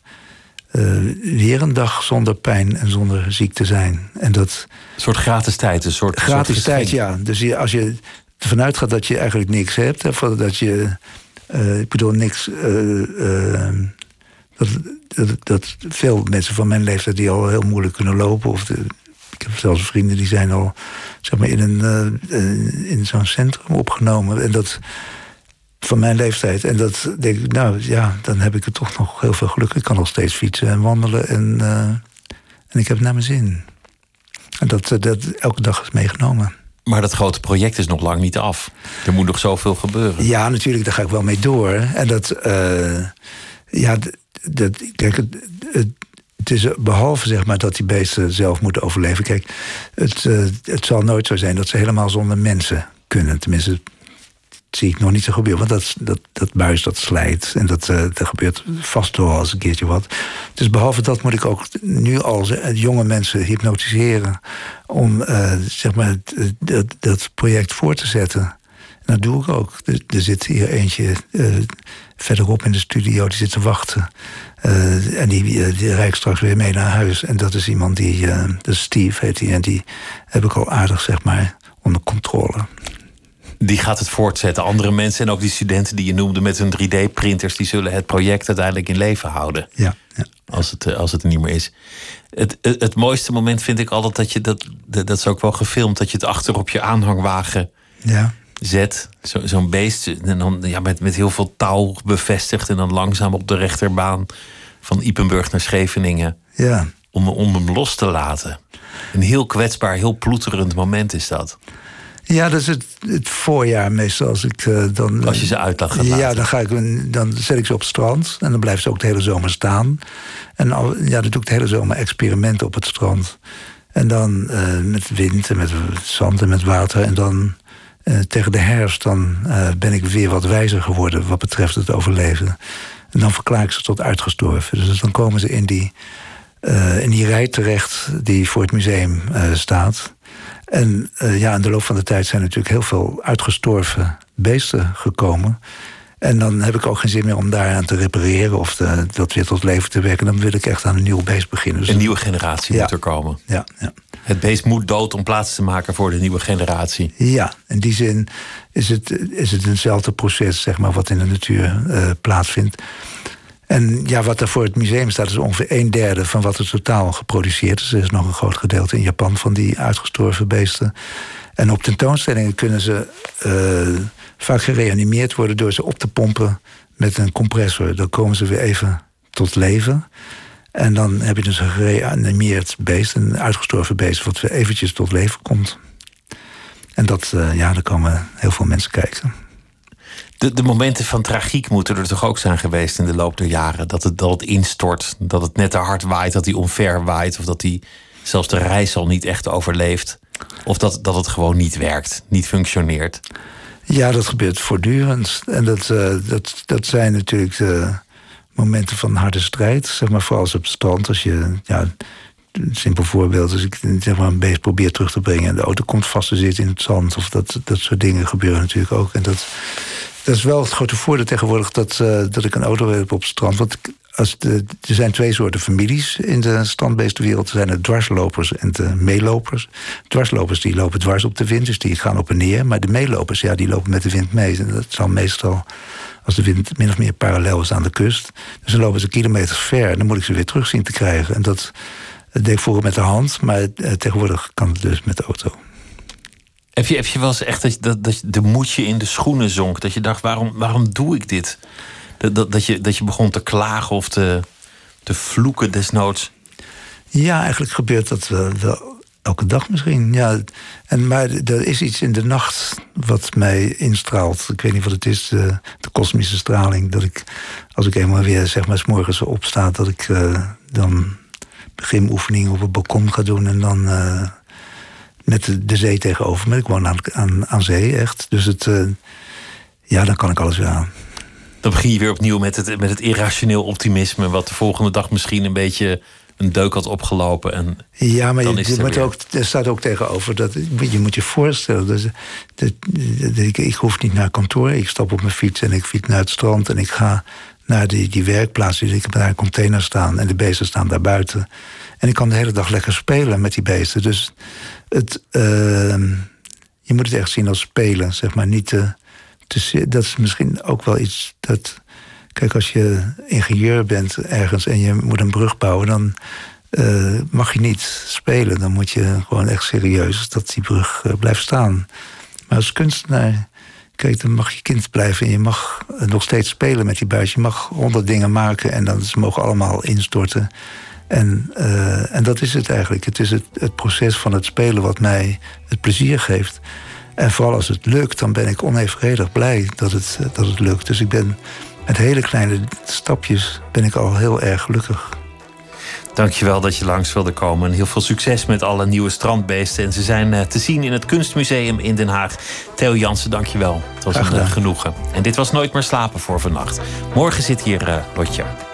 uh, weer een dag zonder pijn en zonder ziek te zijn. En dat, een soort gratis tijd, een soort gratis tijd, ja. Dus je, als je ervan uitgaat dat je eigenlijk niks hebt, hè, dat je, uh, ik bedoel, niks. dat, dat, dat, veel mensen van mijn leeftijd die al heel moeilijk kunnen lopen, of ik heb zelfs vrienden die zijn al zeg maar, in, een, in zo'n centrum opgenomen. En dat van mijn leeftijd. En dat denk ik, nou ja, dan heb ik er toch nog heel veel geluk. Ik kan nog steeds fietsen en wandelen. En, en ik heb het naar mijn zin. En dat, dat elke dag is meegenomen. Maar dat grote project is nog lang niet af. Er moet nog zoveel gebeuren. Ja, natuurlijk, daar ga ik wel mee door. En dat, uh, ja, dat, kijk, het, het, is behalve zeg maar, dat die beesten zelf moeten overleven. Kijk, het, uh, het zal nooit zo zijn dat ze helemaal zonder mensen kunnen. Tenminste, zie ik nog niet zo gebeuren. Want dat, dat, dat buis dat slijt. En dat, uh, dat gebeurt vast wel als een keertje wat. Dus behalve dat moet ik ook nu al jonge mensen hypnotiseren. om uh, zeg maar, dat, dat project voor te zetten. En dat doe ik ook. Er, zit hier eentje verderop in de studio die zit te wachten. En die, die rijdt straks weer mee naar huis. En dat is iemand die, dat is Steve heet hij. En die heb ik al aardig, zeg maar, onder controle. Die gaat het voortzetten. Andere mensen en ook die studenten die je noemde met hun 3D-printers, die zullen het project uiteindelijk in leven houden. Ja, ja. Als, het, als het er niet meer is. Het, het, het, mooiste moment vind ik altijd dat je dat, dat is ook wel gefilmd, dat je het achter op je aanhangwagen ja zet. Zo'n zo beest. En dan ja, met, met heel veel touw bevestigd. En dan langzaam op de rechterbaan van Ipenburg naar Scheveningen. Ja. Om, om hem los te laten. Een heel kwetsbaar, heel ploeterend moment is dat. Ja, dat is het, het voorjaar meestal. Als, ik, uh, dan, als je ze uit gaat Ja, dan, ga ik, dan zet ik ze op het strand. En dan blijven ze ook de hele zomer staan. En al, ja, dan doe ik de hele zomer experimenten op het strand. En dan uh, met wind en met zand en met water. En dan uh, tegen de herfst dan ben ik weer wat wijzer geworden wat betreft het overleven. En dan verklaar ik ze tot uitgestorven. Dus dan komen ze in die, in die rij terecht die voor het museum staat. En ja, in de loop van de tijd zijn natuurlijk heel veel uitgestorven beesten gekomen. En dan heb ik ook geen zin meer om daaraan te repareren of de, dat weer tot leven te wekken. Dan wil ik echt aan een nieuw beest beginnen. Dus een nieuwe generatie ja. moet er komen. Ja, ja. Het beest moet dood om plaats te maken voor de nieuwe generatie. Ja, in die zin is het, is het eenzelfde proces zeg maar, wat in de natuur uh, plaatsvindt. En ja, wat er voor het museum staat, is ongeveer een derde van wat er totaal geproduceerd is. Er is nog een groot gedeelte in Japan van die uitgestorven beesten. En op tentoonstellingen kunnen ze uh, vaak gereanimeerd worden door ze op te pompen met een compressor. Dan komen ze weer even tot leven. En dan heb je dus een gereanimeerd beest, een uitgestorven beest, wat weer eventjes tot leven komt. En dat, uh, ja, daar komen heel veel mensen kijken. De, de, momenten van tragiek moeten er toch ook zijn geweest in de loop der jaren? Dat het, dat instort, dat het net te hard waait, dat hij onver waait, of dat hij zelfs de reis al niet echt overleeft. Of dat, dat het gewoon niet werkt, niet functioneert. Ja, dat gebeurt voortdurend. En dat, uh, dat, dat zijn natuurlijk de momenten van harde strijd. Zeg maar, vooral als op het strand. Als je, ja, een simpel voorbeeld, als ik zeg maar, een beest probeer terug te brengen... en de auto komt vast te zitten in het zand. Of dat, dat soort dingen gebeuren natuurlijk ook. En dat, dat is wel het grote voordeel tegenwoordig dat, uh, dat ik een auto heb op het strand. Want als er zijn twee soorten families in de standbeestenwereld. Er zijn de dwarslopers en de meelopers. Dwarslopers die lopen dwars op de wind, dus die gaan op en neer. Maar de meelopers, ja, die lopen met de wind mee. En dat zal meestal, als de wind min of meer parallel is aan de kust... dus dan lopen ze kilometers ver en dan moet ik ze weer terug zien te krijgen. En dat, dat deed ik vroeger met de hand, maar eh, tegenwoordig kan het dus met de auto. Heb je, heb je wel eens echt dat, dat, dat de moedje in de schoenen zonk? Dat je dacht, waarom, waarom doe ik dit? Dat, dat, je, dat je begon te klagen of te, te vloeken desnoods? Ja, eigenlijk gebeurt dat wel, wel elke dag misschien. Ja. En, maar er is iets in de nacht wat mij instraalt. Ik weet niet wat het is, de, de kosmische straling. Dat ik, als ik eenmaal weer, zeg maar, s morgens opsta... dat ik uh, dan begiноefening op het balkon ga doen... en dan uh, met de, de, zee tegenover me. Ik woon aan, aan, aan zee, echt. Dus het, uh, ja, dan kan ik alles weer aan dan begin je weer opnieuw met het, met het irrationeel optimisme, wat de volgende dag misschien een beetje een deuk had opgelopen. En ja, maar dan je, je moet ook, er staat ook tegenover dat je moet je voorstellen. Dat, dat, dat, ik, ik hoef niet naar kantoor. Ik stap op mijn fiets en ik fiets naar het strand en ik ga naar die, die werkplaats. Dus ik heb daar een container staan en de beesten staan daar buiten. En ik kan de hele dag lekker spelen met die beesten. Dus het, uh, je moet het echt zien als spelen, zeg maar. Niet te dus dat is misschien ook wel iets dat. Kijk, als je ingenieur bent ergens en je moet een brug bouwen, dan uh, mag je niet spelen. Dan moet je gewoon echt serieus dat die brug uh, blijft staan. Maar als kunstenaar, kijk, dan mag je kind blijven en je mag nog steeds spelen met die buis. Je mag honderd dingen maken en dan ze mogen allemaal instorten. En, uh, en dat is het eigenlijk. Het is het, het proces van het spelen wat mij het plezier geeft. En vooral als het lukt, dan ben ik onevenredig blij dat het, eh, dat het lukt. Dus ik ben met hele kleine stapjes ben ik al heel erg gelukkig. Dankjewel dat je langs wilde komen. En heel veel succes met alle nieuwe strandbeesten. En ze zijn eh, te zien in het Kunstmuseum in Den Haag. Theo Jansen, dankjewel. Het was een uh, genoegen. En dit was Nooit meer slapen voor vannacht. Morgen zit hier uh, Lotje.